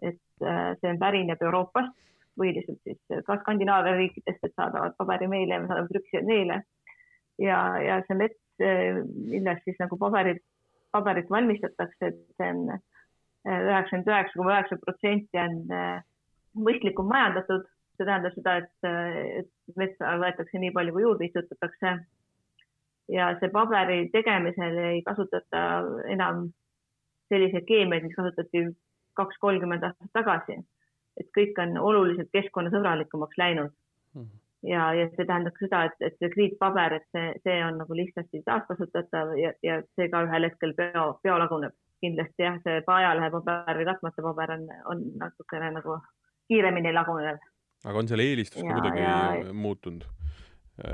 et see pärineb Euroopast põhiliselt siis ka Skandinaavia riikidest, et saadavad paberimeile ja me saadame trükkijad neile. ja, ja see mets, millest siis nagu paberit, paberit valmistatakse, et see on äh, üheksakümmend üheksa koma üheksa protsenti on äh, mõistlikult majandatud, see tähendab seda, et, äh, et metsa võetakse nii palju, kui juurde istutatakse. ja see paberi tegemisel ei kasutata enam selliseid keemiaid, mis kasutati kaks-kolmkümmend aastat tagasi et kõik on oluliselt keskkonnasõbralikumaks läinud mm. -hmm. ja, ja see tähendab seda, et, et see kriitpaber, et see, see on nagu lihtsasti taaskasutatav ja, ja see ka ühel hetkel bio, biolaguneb. kindlasti jah, see ajalehepaber või katmata paber on, on natukene nagu kiiremini lagunev. aga on selle eelistus ka kuidagi ja... muutunud?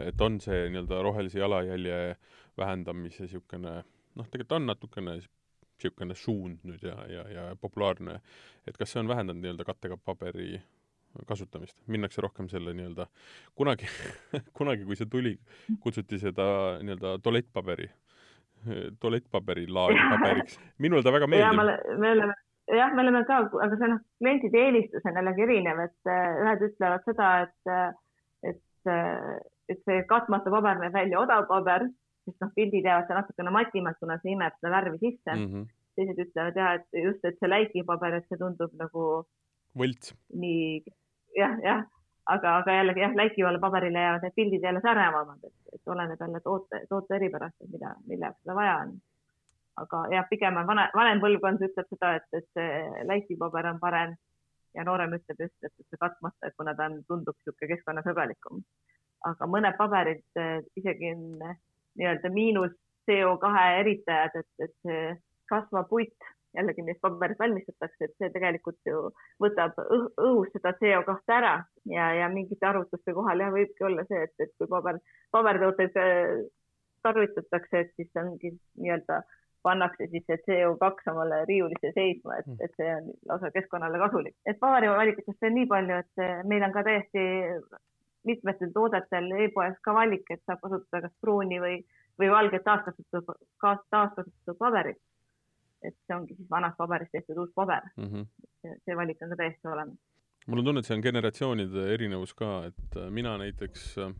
et on see nii-öelda rohelise jalajälje vähendamise niisugune noh, tegelikult on natukene niisugune suund nüüd ja, ja, ja populaarne, et kas see on vähendanud nii-öelda kattega paberi kasutamist, minnakse rohkem selle nii-öelda, kunagi kunagi, kui see tuli, kutsuti seda nii-öelda tualettpaberi, tualettpaberi laadi paberiks. minule ta väga meeldib. me oleme, jah, me oleme ka, aga see noh, klientide eelistus on jällegi erinev, et äh, ühed ütlevad seda, et, äh, et, äh, et see katmata paber näeb välja odav paber sest noh, pildid jäävad seal natukene matimad, kuna see imeb seda värvi sisse mm. -hmm. teised ütlevad jah, et just, et see läikipaber, et see tundub nagu võlts. nii jah, jah, aga, aga jällegi jah, läikivale paberile jäävad need pildid jälle säravamad, et, et oleneb jälle toote, toote eripärast, et mida, mille jaoks seda vaja on. aga jah, pigem on vana, vanem põlvkond ütleb seda, et, et see läikipaber on parem ja noorem ütleb just, et, see katmata, kuna ta on, tundub niisugune keskkonnasõbralikum. aga mõned paberid isegi on nii-öelda miinus CO2 eritajad, et, et see kasvav puit jällegi, millest paberit valmistatakse, et see tegelikult ju võtab õh õhust seda CO2 ära ja, ja mingite arvutuste kohal jah, võibki olla see, et, et kui paber, pabertooteid äh, tarvitatakse, et siis ongi nii-öelda pannakse siis see CO2 omale riiulisse seisma, et, et see on lausa keskkonnale kasulik. et paberivalikutest on nii palju, et meil on ka täiesti mitmetel toodetel e-poes ka valik, et saab kasutada kas pruuni või, või valget taaskasutatud, taaskasutatud paberit. et see ongi siis vanast paberist tehtud uus paber mm. -hmm. see valik on ka täiesti olemas. mul on tunne, et see on generatsioonide erinevus ka, et äh, mina näiteks äh,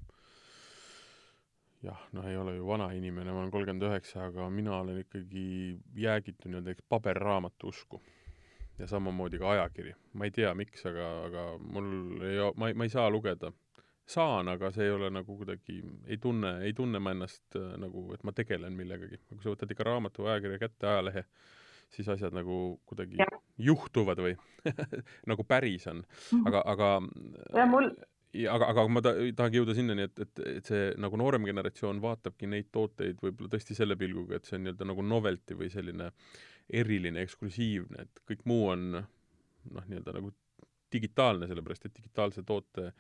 jah, noh, ei ole ju vana inimene, ma olen kolmkümmend üheksa, aga mina olen ikkagi jäägitu nii-öelda paberraamatu usku ja samamoodi ka ajakiri. ma ei tea, miks, aga, aga mul ei, ma ei, ma ei saa lugeda saan, aga see ei ole nagu kuidagi, ei tunne, ei tunne ma ennast äh, nagu, et ma tegelen millegagi. kui sa võtad ikka raamatu ajakirja kätte, ajalehe, siis asjad nagu kuidagi Jah. juhtuvad või nagu päris on. aga, aga ja mul ja aga, aga ma ta, tahangi jõuda sinnani, et, et, et see nagu noorem generatsioon vaatabki neid tooteid võib-olla tõesti selle pilguga, et see on nii-öelda nagu novelty või selline eriline, eksklusiivne, et kõik muu on noh, nii-öelda nagu digitaalne, sellepärast et digitaalse toote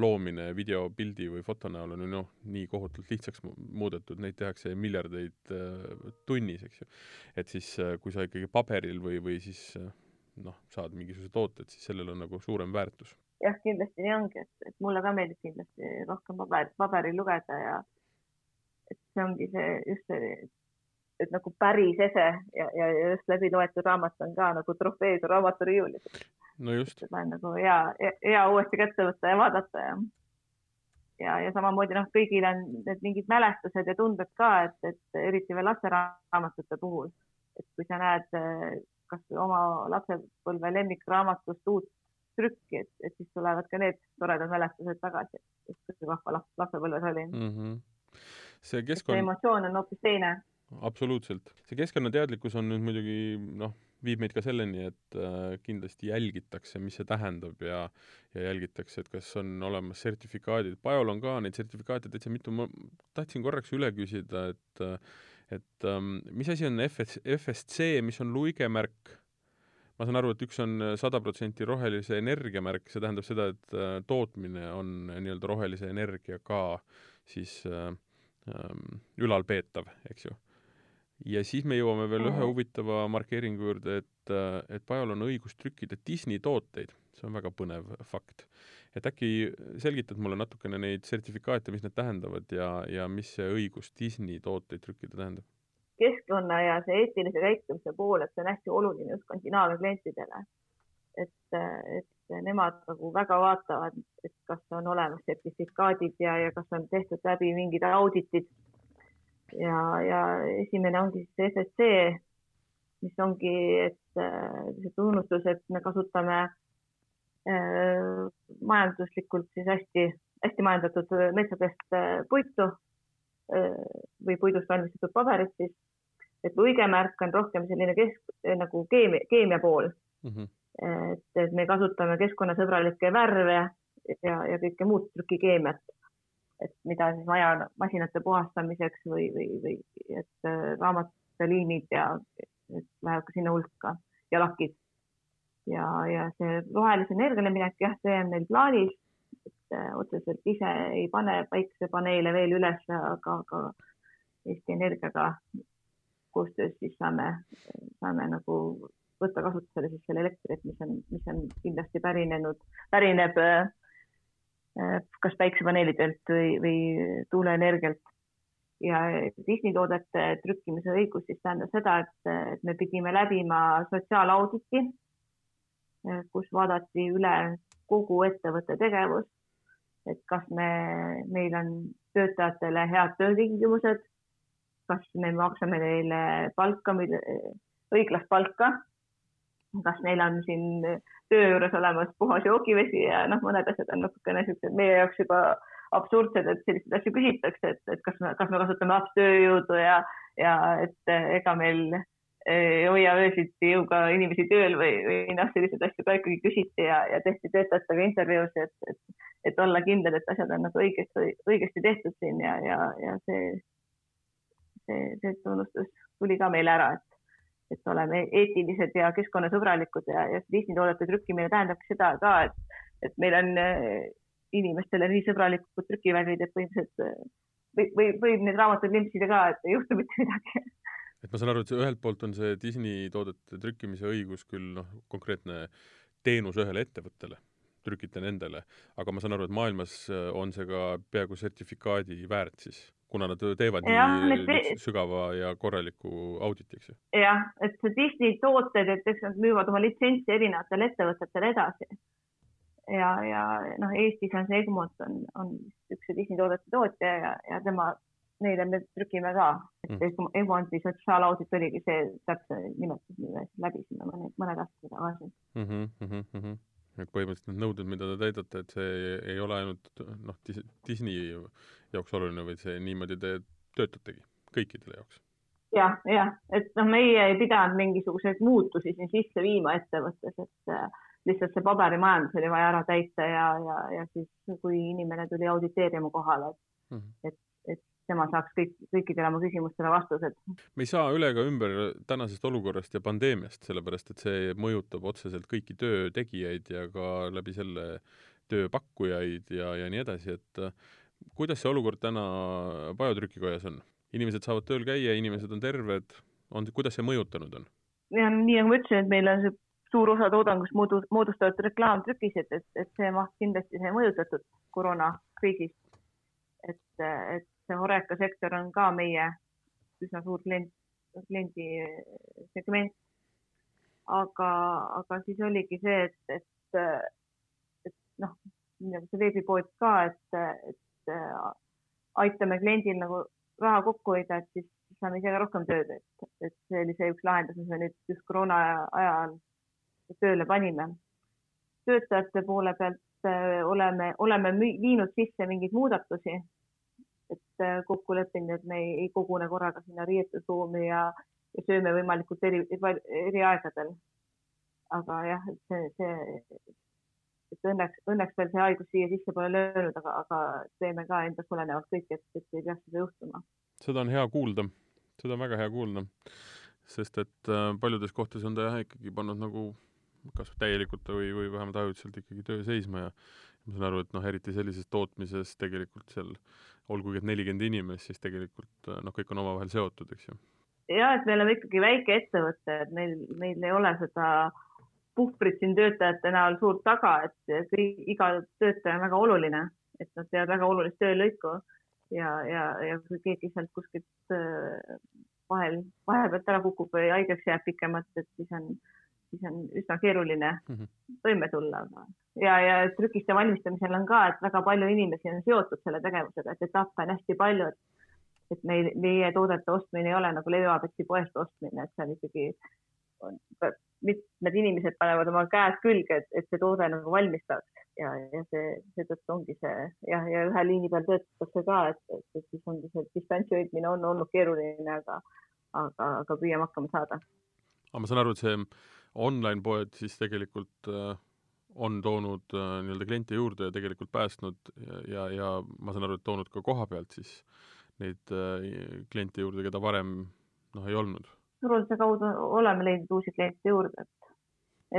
loomine video, pildi või foto näol on ju noh, nii kohutavalt lihtsaks mu- muudetud, neid tehakse miljardeid äh, tunnis, eks ju. et siis äh, kui sa ikkagi paberil või, või siis äh, noh, saad mingisuguse toote, et siis sellel on nagu suurem väärtus. jah, kindlasti nii ongi, et, et mulle ka meeldib kindlasti rohkem paber, paberil lugeda ja et see ongi see just see, et nagu päris ese ja, ja just läbi loetud raamat on ka nagu trofee su raamaturiiulis. No just, seda on nagu hea, hea uuesti kätte võtta ja vaadata ja ja, ja samamoodi noh, kõigil on need mingid mälestused ja tunded ka, et, et eriti veel lasteraamatute puhul, et kui sa näed eh, kas või oma lapsepõlve lemmikraamatust uut trükki, et, et siis tulevad ka need toredad mälestused tagasi, et kui vahva laps lapsepõlves oli mm. mm. -hmm. see see keskkond, emotsioon on hoopis teine. absoluutselt. see keskkonnateadlikkus on nüüd muidugi noh, viib meid ka selleni, et äh, kindlasti jälgitakse, mis see tähendab ja ja jälgitakse, et kas on olemas sertifikaadid. Pajol on ka neid sertifikaate täitsa mitu, ma tahtsin korraks üle küsida, et äh, et ähm, mis asi on FS, FSC, mis on luigemärk? ma saan aru, et üks on sada protsenti rohelise energia märk, see tähendab seda, et äh, tootmine on nii-öelda rohelise energiaga siis äh, ähm, ülalpeetav, eks ju. Ja siis me jõuame veel ühe Mhm. huvitava markeeringu juurde, et, et Pajal on õigus trükkida Disney tooteid. see on väga põnev fakt. et äkki selgitad mulle natukene neid sertifikaate, mis need tähendavad ja, ja mis see õigus Disney tooteid trükkida tähendab? keskkonna ja see eetilise käitumise pool, et see on hästi oluline just Skandinaavia klientidele. et, et nemad nagu väga vaatavad, et kas on olemas sertifikaadid ja, ja kas on tehtud läbi mingid auditid. Ja, ja esimene ongi siis FSC, mis ongi, et äh, see tunnustus, et me kasutame äh, majanduslikult siis hästi, hästi majandatud metsadest äh, puitu äh, või puidust valmistatud paberit siis et luigemärk on rohkem selline kesk, nagu keemia, keemia pool mm. -hmm. et, et me kasutame keskkonnasõbralikke värve ja, ja kõike muud trükikeemiat, et mida siis vaja masinate puhastamiseks või, või, või et äh, raamataliinid ja et läheb ka sinna hulka ja lakid. ja, ja see rohelise energiale minek, jah, see on meil plaanis, et äh, otseselt ise ei pane päikesepaneele veel üles, aga, aga Eesti Energiaga koostöös siis saame, saame nagu võtta kasutusele siis selle elektrit, mis on, mis on kindlasti pärinenud, pärineb äh, kas päiksepaneelidelt või, või tuuleenergialt. ja Disney toodete trükkimise õigus siis tähendab seda, et, et me pidime läbima sotsiaalauditi, kus vaadati üle kogu ettevõtte tegevus, et kas me, meil on töötajatele head töötingimused kas me maksame neile palka, õiglast palka, kas neil on siin töö juures olemas puhas joogivesi ja noh, mõned asjad on natukene siuksed meie jaoks juba absurdsed, et selliseid asju küsitakse, et, et kas me, kas me kasutame lapstööjõudu ja, ja et ega meil ei hoia öösiti jõuga inimesi tööl või, või noh, selliseid asju ka ikkagi küsiti ja, ja tehti töötajatega intervjuusid, et, et, et olla kindel, et asjad on nagu õigesti, õigesti tehtud siin ja, ja, ja see see, see tunnustus tuli ka meile ära, et, et oleme eetilised ja keskkonnasõbralikud ja, ja Disney toodete trükkimine tähendabki seda ka, et, et meil on inimestele nii sõbralikud trükivärvid, et põhimõtteliselt või, või võib need raamatud limpsida ka, et ei juhtu mitte midagi. et ma saan aru, et ühelt poolt on see Disney toodete trükkimise õigus küll noh, konkreetne teenus ühele ettevõttele, trükite nendele, aga ma saan aru, et maailmas on see ka peaaegu sertifikaadi väärt siis kuna nad teevad ja, nii, nii sügava ja korraliku auditi, eks ju. jah, et see Disney tooted, et eks nad müüvad oma litsentsi erinevatele ettevõtetele edasi. ja, ja noh, Eestis on see Egmont on, on üks Disney toodete tootja ja, ja tema, neile me trükime ka, et mm. Egmonti sotsiaalaudit oligi see täpse nimetus, mille läbisime mõned aastad tagasi mm. -hmm, mm -hmm et põhimõtteliselt need nõuded, mida te täidate, et see ei ole ainult noh, Disney jaoks oluline, vaid see niimoodi te töötategi kõikidele jaoks. jah, jah, et noh, meie ei pidanud mingisuguseid muutusi siin sisse viima ettevõttes, et äh, lihtsalt see paberimajandus oli vaja ära täita ja, ja, ja siis, kui inimene tuli auditeerima kohale, et mm, -hmm. et tema saaks kõik, kõikidele oma küsimustele vastused. me ei saa üle ega ümber tänasest olukorrast ja pandeemiast, sellepärast et see mõjutab otseselt kõiki töö tegijaid ja ka läbi selle tööpakkujaid ja, ja nii edasi, et äh, kuidas see olukord täna Biotrükikojas on? inimesed saavad tööl käia, inimesed on terved, on, kuidas see mõjutanud on? ja nii nagu ma ütlesin, et meil on see suur osa toodangust moodu-, moodustavad reklaamtrükised, et, et see maht kindlasti sai mõjutatud koroonakriisist. et, et see Horeca sektor on ka meie üsna suur klient, kliendi segment. aga, aga siis oligi see, et, et, et noh, nagu see veebipood ka, et, et aitame kliendil nagu raha kokku hoida, et siis saame ise ka rohkem tööd, et, et see oli see üks lahendus, mis me nüüd just koroona ajal tööle panime. töötajate poole pealt äh, oleme, oleme viinud sisse mingeid muudatusi, kokku leppinud, et me ei, ei kogune korraga sinna riietusruumi ja, ja sööme võimalikult eri, eri aegadel. aga jah, see, see, et õnneks, õnneks veel see haigus siia sisse pole löönud, aga, aga teeme ka endast olenevalt kõik, et, et ei peaks seda juhtuma. seda on hea kuulda, seda on väga hea kuulda, sest et äh, paljudes kohtades on ta jah ikkagi pannud nagu kas täielikult või, või vähemalt ajutiselt ikkagi töö seisma ja ma saan aru, et noh, eriti sellises tootmises tegelikult seal, olgugi et nelikümmend inimest, siis tegelikult noh, kõik on omavahel seotud, eks ju. ja et me oleme ikkagi väike ettevõte, et meil, meil ei ole seda äh, puhvrit siin töötajate näol suurt taga, et kõik, iga töötaja on väga oluline, et nad teevad väga olulist töölõiku ja, ja, ja kui keegi sealt kuskilt äh, vahel, vahepealt ära kukub või haigeks jääb pikemalt, et siis on, siis on üsna keeruline mm -hmm. toime tulla. ja, ja trükiste valmistamisel on ka, et väga palju inimesi on seotud selle tegevusega, et etappe on hästi palju, et et meil, meie toodete ostmine ei ole nagu Leviabeti poest ostmine, et see on ikkagi on mitmed inimesed panevad oma käed külge, et, et see toode nagu valmis saaks ja, ja see, seetõttu ongi see jah, ja ühe liini peal töötatakse ka, et, et, et siis ongi see distantsi hoidmine on olnud keeruline, aga, aga, aga püüame hakkama saada. aga ma saan aru, et see online poed siis tegelikult äh, on toonud äh, nii-öelda kliente juurde ja tegelikult päästnud ja, ja, ma saan aru, et toonud ka koha pealt siis neid äh, kliente juurde, keda varem noh, ei olnud. Turunduse kaudu oleme leidnud uusi kliente juurde, et,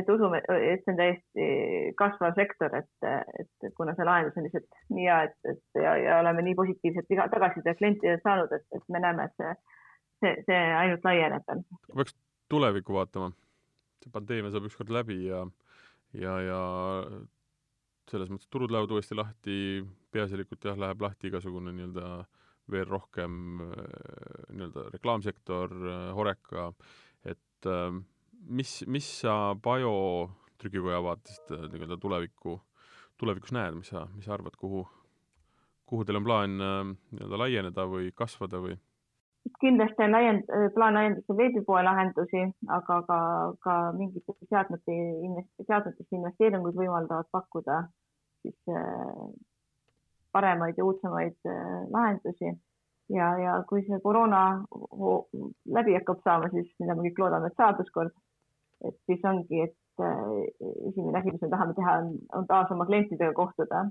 et usume, et see on täiesti kasvav sektor, et, et kuna see lahendus on lihtsalt nii hea, et, et ja, ja oleme nii positiivset tagasisidet klientidelt saanud, et, et me näeme, et see, see, see ainult laieneb. Kui peaks tulevikku vaatama, see pandeemia saab ükskord läbi ja, ja, ja selles mõttes turud lähevad uuesti lahti, peaasjalikult jah, läheb lahti igasugune nii-öelda veel rohkem äh, nii-öelda reklaamsektor, äh, Horeca, et äh, mis, mis sa Bio trükikoja vaatest nii-öelda tulevikku, tulevikus näed, mis sa, mis sa arvad, kuhu, kuhu teil on plaan nii-öelda laieneda või kasvada või? Kindlasti on laiend-, plaan laiendada veebipoe lahendusi, aga ka, ka mingite seadmete invest-, seadmetesse investeeringuid võimaldavad pakkuda siis paremaid ja uudsemaid äh, lahendusi. ja, ja kui see koroona läbi hakkab saama, siis mida me kõik loodame, et saab ükskord, et siis ongi, et äh, esimene asi, mis me tahame teha, on, on taas oma klientidega kohtuda.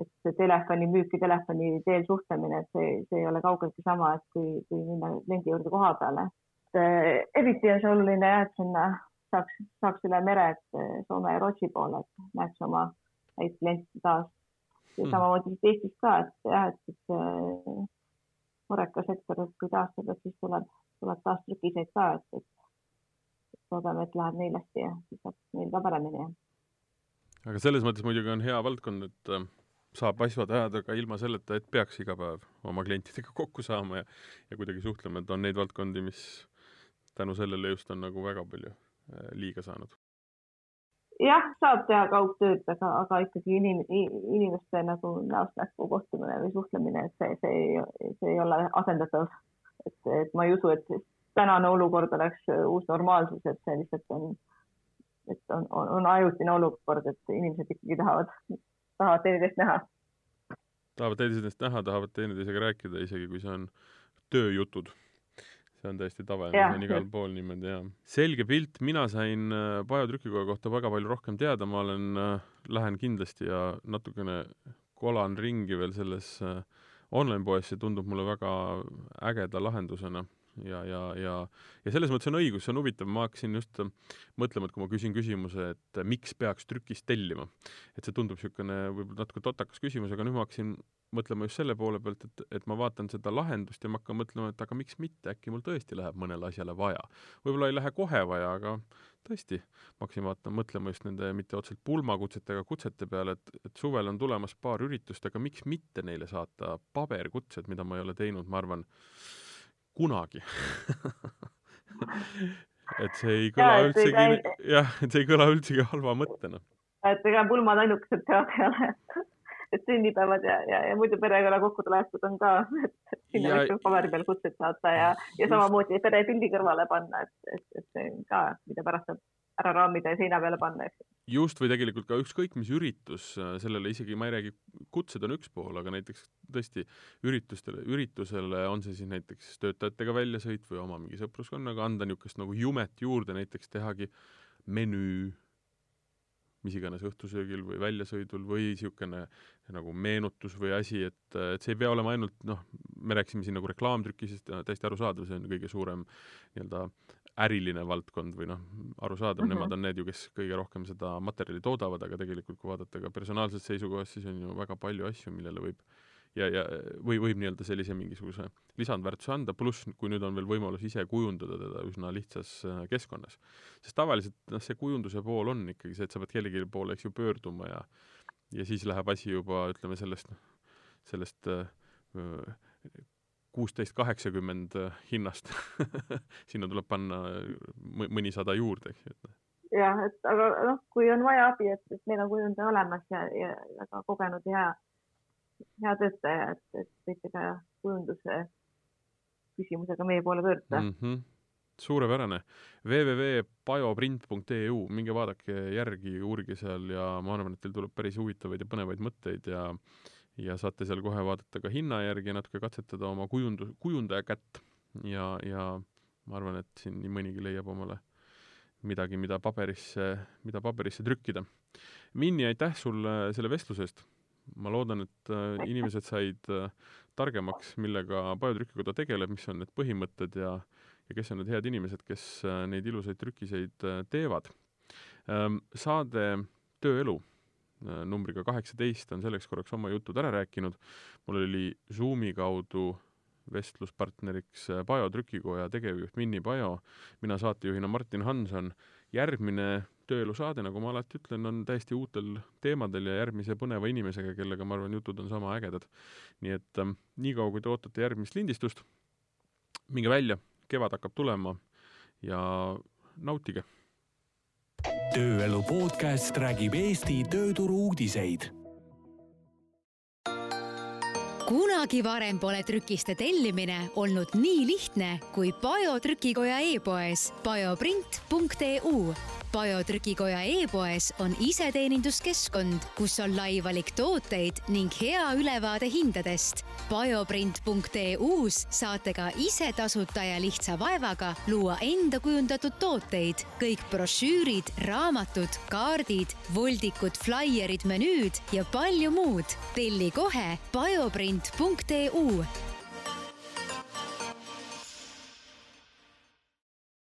Et see telefonimüük ja telefoni teel suhtlemine, et see, see ei ole kaugeltki sama, et kui, kui minna kliendi juurde koha peale. Äh, eriti on see oluline jah, et sinna saaks, saaks üle mere, et Soome ja Rootsi poole, et näeks oma häid kliente taas ja mm. samamoodi siis Eestis ka, et jah, et, et see Horeca sektor, et kui taastub, et siis tuleb, tuleb taas trükiseid ka, et, et loodame, et läheb neil hästi ja siis saab meil ka paremini. aga selles mõttes muidugi on hea valdkond, et saab asjad ajada ka ilma selleta, et peaks iga päev oma klientidega kokku saama ja, ja kuidagi suhtlema, et on neid valdkondi, mis tänu sellele just on nagu väga palju äh, liiga saanud jah, saab teha kaugtööd, aga, aga ikkagi inim-, inimeste nagu näost näkku kohtumine või suhtlemine, et see, see ei, see ei ole asendatav. et, et ma ei usu, et tänane olukord oleks uus normaalsus, et see lihtsalt on, et on, on, on ajutine olukord, et inimesed ikkagi tahavad, tahavad teineteist näha. tahavad teineteist näha, tahavad teineteisega rääkida, isegi kui see on tööjutud. see on täiesti tavaline, see on igal pool niimoodi, jah. selge pilt, mina sain Pajo trükikoja kohta väga palju rohkem teada, ma olen, lähen kindlasti ja natukene kolan ringi veel selles online-poes, see tundub mulle väga ägeda lahendusena ja, ja, ja, ja selles mõttes on õigus, see on huvitav, ma hakkasin just mõtlema, et kui ma küsin küsimuse, et miks peaks trükist tellima, et see tundub niisugune võib-olla natuke totakas küsimus, aga nüüd ma hakkasin mõtlema just selle poole pealt, et, et ma vaatan seda lahendust ja ma hakkan mõtlema, et aga miks mitte, äkki mul tõesti läheb mõnele asjale vaja. võib-olla ei lähe kohe vaja, aga tõesti, ma hakkasin vaatama, mõtlema just nende mitte otseselt pulmakutsetega kutsete peale, et, et suvel on tulemas paar üritust, aga miks mitte neile saata paberkutsed, mida ma ei ole teinud, ma arvan, kunagi et see ei kõla ja, üldsegi, jah, et see ei kõla üldsegi halva mõttena. et ega pulmad ainukesed peavad ei ole et sünnipäevad ja, ja, ja muidu perekonna kokkutulekud on ka, et sinna võiks paberi peal kutseid saata ja, ja samamoodi perepildi kõrvale panna, et, et, et see on ka, mida pärast saab ära raamida ja seina peale panna, eks. just, või tegelikult ka ükskõik mis üritus, äh, sellele isegi ma ei räägi, kutsed on üks pool, aga näiteks tõesti üritustele, üritusele on see siis näiteks töötajatega väljasõit või oma mingi sõpruskonnaga, anda niisugust nagu jumet juurde, näiteks tehagi menüü mis iganes õhtusöögil või väljasõidul või niisugune nagu meenutus või asi, et, et see ei pea olema ainult noh, me rääkisime siin nagu reklaamtrükisest, täiesti arusaadav, see on kõige suurem nii-öelda äriline valdkond või noh, arusaadav mm, -hmm. nemad on need ju, kes kõige rohkem seda materjali toodavad, aga tegelikult kui vaadata ka personaalsest seisukohast, siis on ju väga palju asju, millele võib ja, ja või võib nii-öelda sellise mingisuguse lisandväärtuse anda, pluss kui nüüd on veel võimalus ise kujundada teda üsna lihtsas äh, keskkonnas. sest tavaliselt noh, see kujunduse pool on ikkagi see, et sa pead kellegi poole, eks ju, pöörduma ja ja siis läheb asi juba, ütleme sellest, noh, sellest äh, kuusteist kaheksakümmend äh, hinnast sinna tuleb panna mõnisada juurde, eks ju, noh. jah, et aga noh, kui on vaja abi, et, et meil on kujundaja olemas ja, ja väga kogenud ja hea, töötaja, et, et võite ka kujunduse küsimusega meie poole pöörduda mm. -hmm suurepärane. www.bioprint.eu, minge vaadake järgi, uurige seal ja ma arvan, et teil tuleb päris huvitavaid ja põnevaid mõtteid ja ja saate seal kohe vaadata ka hinna järgi ja natuke katsetada oma kujundus, kujundaja kätt ja, ja ma arvan, et siin nii mõnigi leiab omale midagi, mida paberisse, mida paberisse trükkida. Minni, aitäh sulle selle vestluse eest! ma loodan, et äh, inimesed said äh, targemaks, millega Biotrükikoda tegeleb, mis on need põhimõtted ja, ja kes on need head inimesed, kes äh, neid ilusaid trükiseid teevad. Ähm, saade Tööelu numbriga kaheksateist on selleks korraks oma jutud ära rääkinud. mul oli Zoomi kaudu vestluspartneriks Pajo äh, trükikoja tegevjuht Minni Pajo, mina saatejuhina Martin Hanson. järgmine tööelu saade, nagu ma alati ütlen, on täiesti uutel teemadel ja järgmise põneva inimesega, kellega ma arvan, jutud on sama ägedad. nii et ähm, niikaua, kui te ootate järgmist lindistust, minge välja, kevad hakkab tulema ja nautige tööelu podcast räägib Eesti tööturu uudiseid. kunagi varem pole trükiste tellimine olnud nii lihtne kui Pajo trükikoja e-poes pajoprint.eu Biotrükikoja e-poes on iseteeninduskeskkond, kus on lai valik tooteid ning hea ülevaade hindadest. Bioprint.eu-s saate ka ise tasuta ja lihtsa vaevaga luua enda kujundatud tooteid. kõik brošüürid, raamatud, kaardid, voldikud, flaierid, menüüd ja palju muud. telli kohe bioprint.eu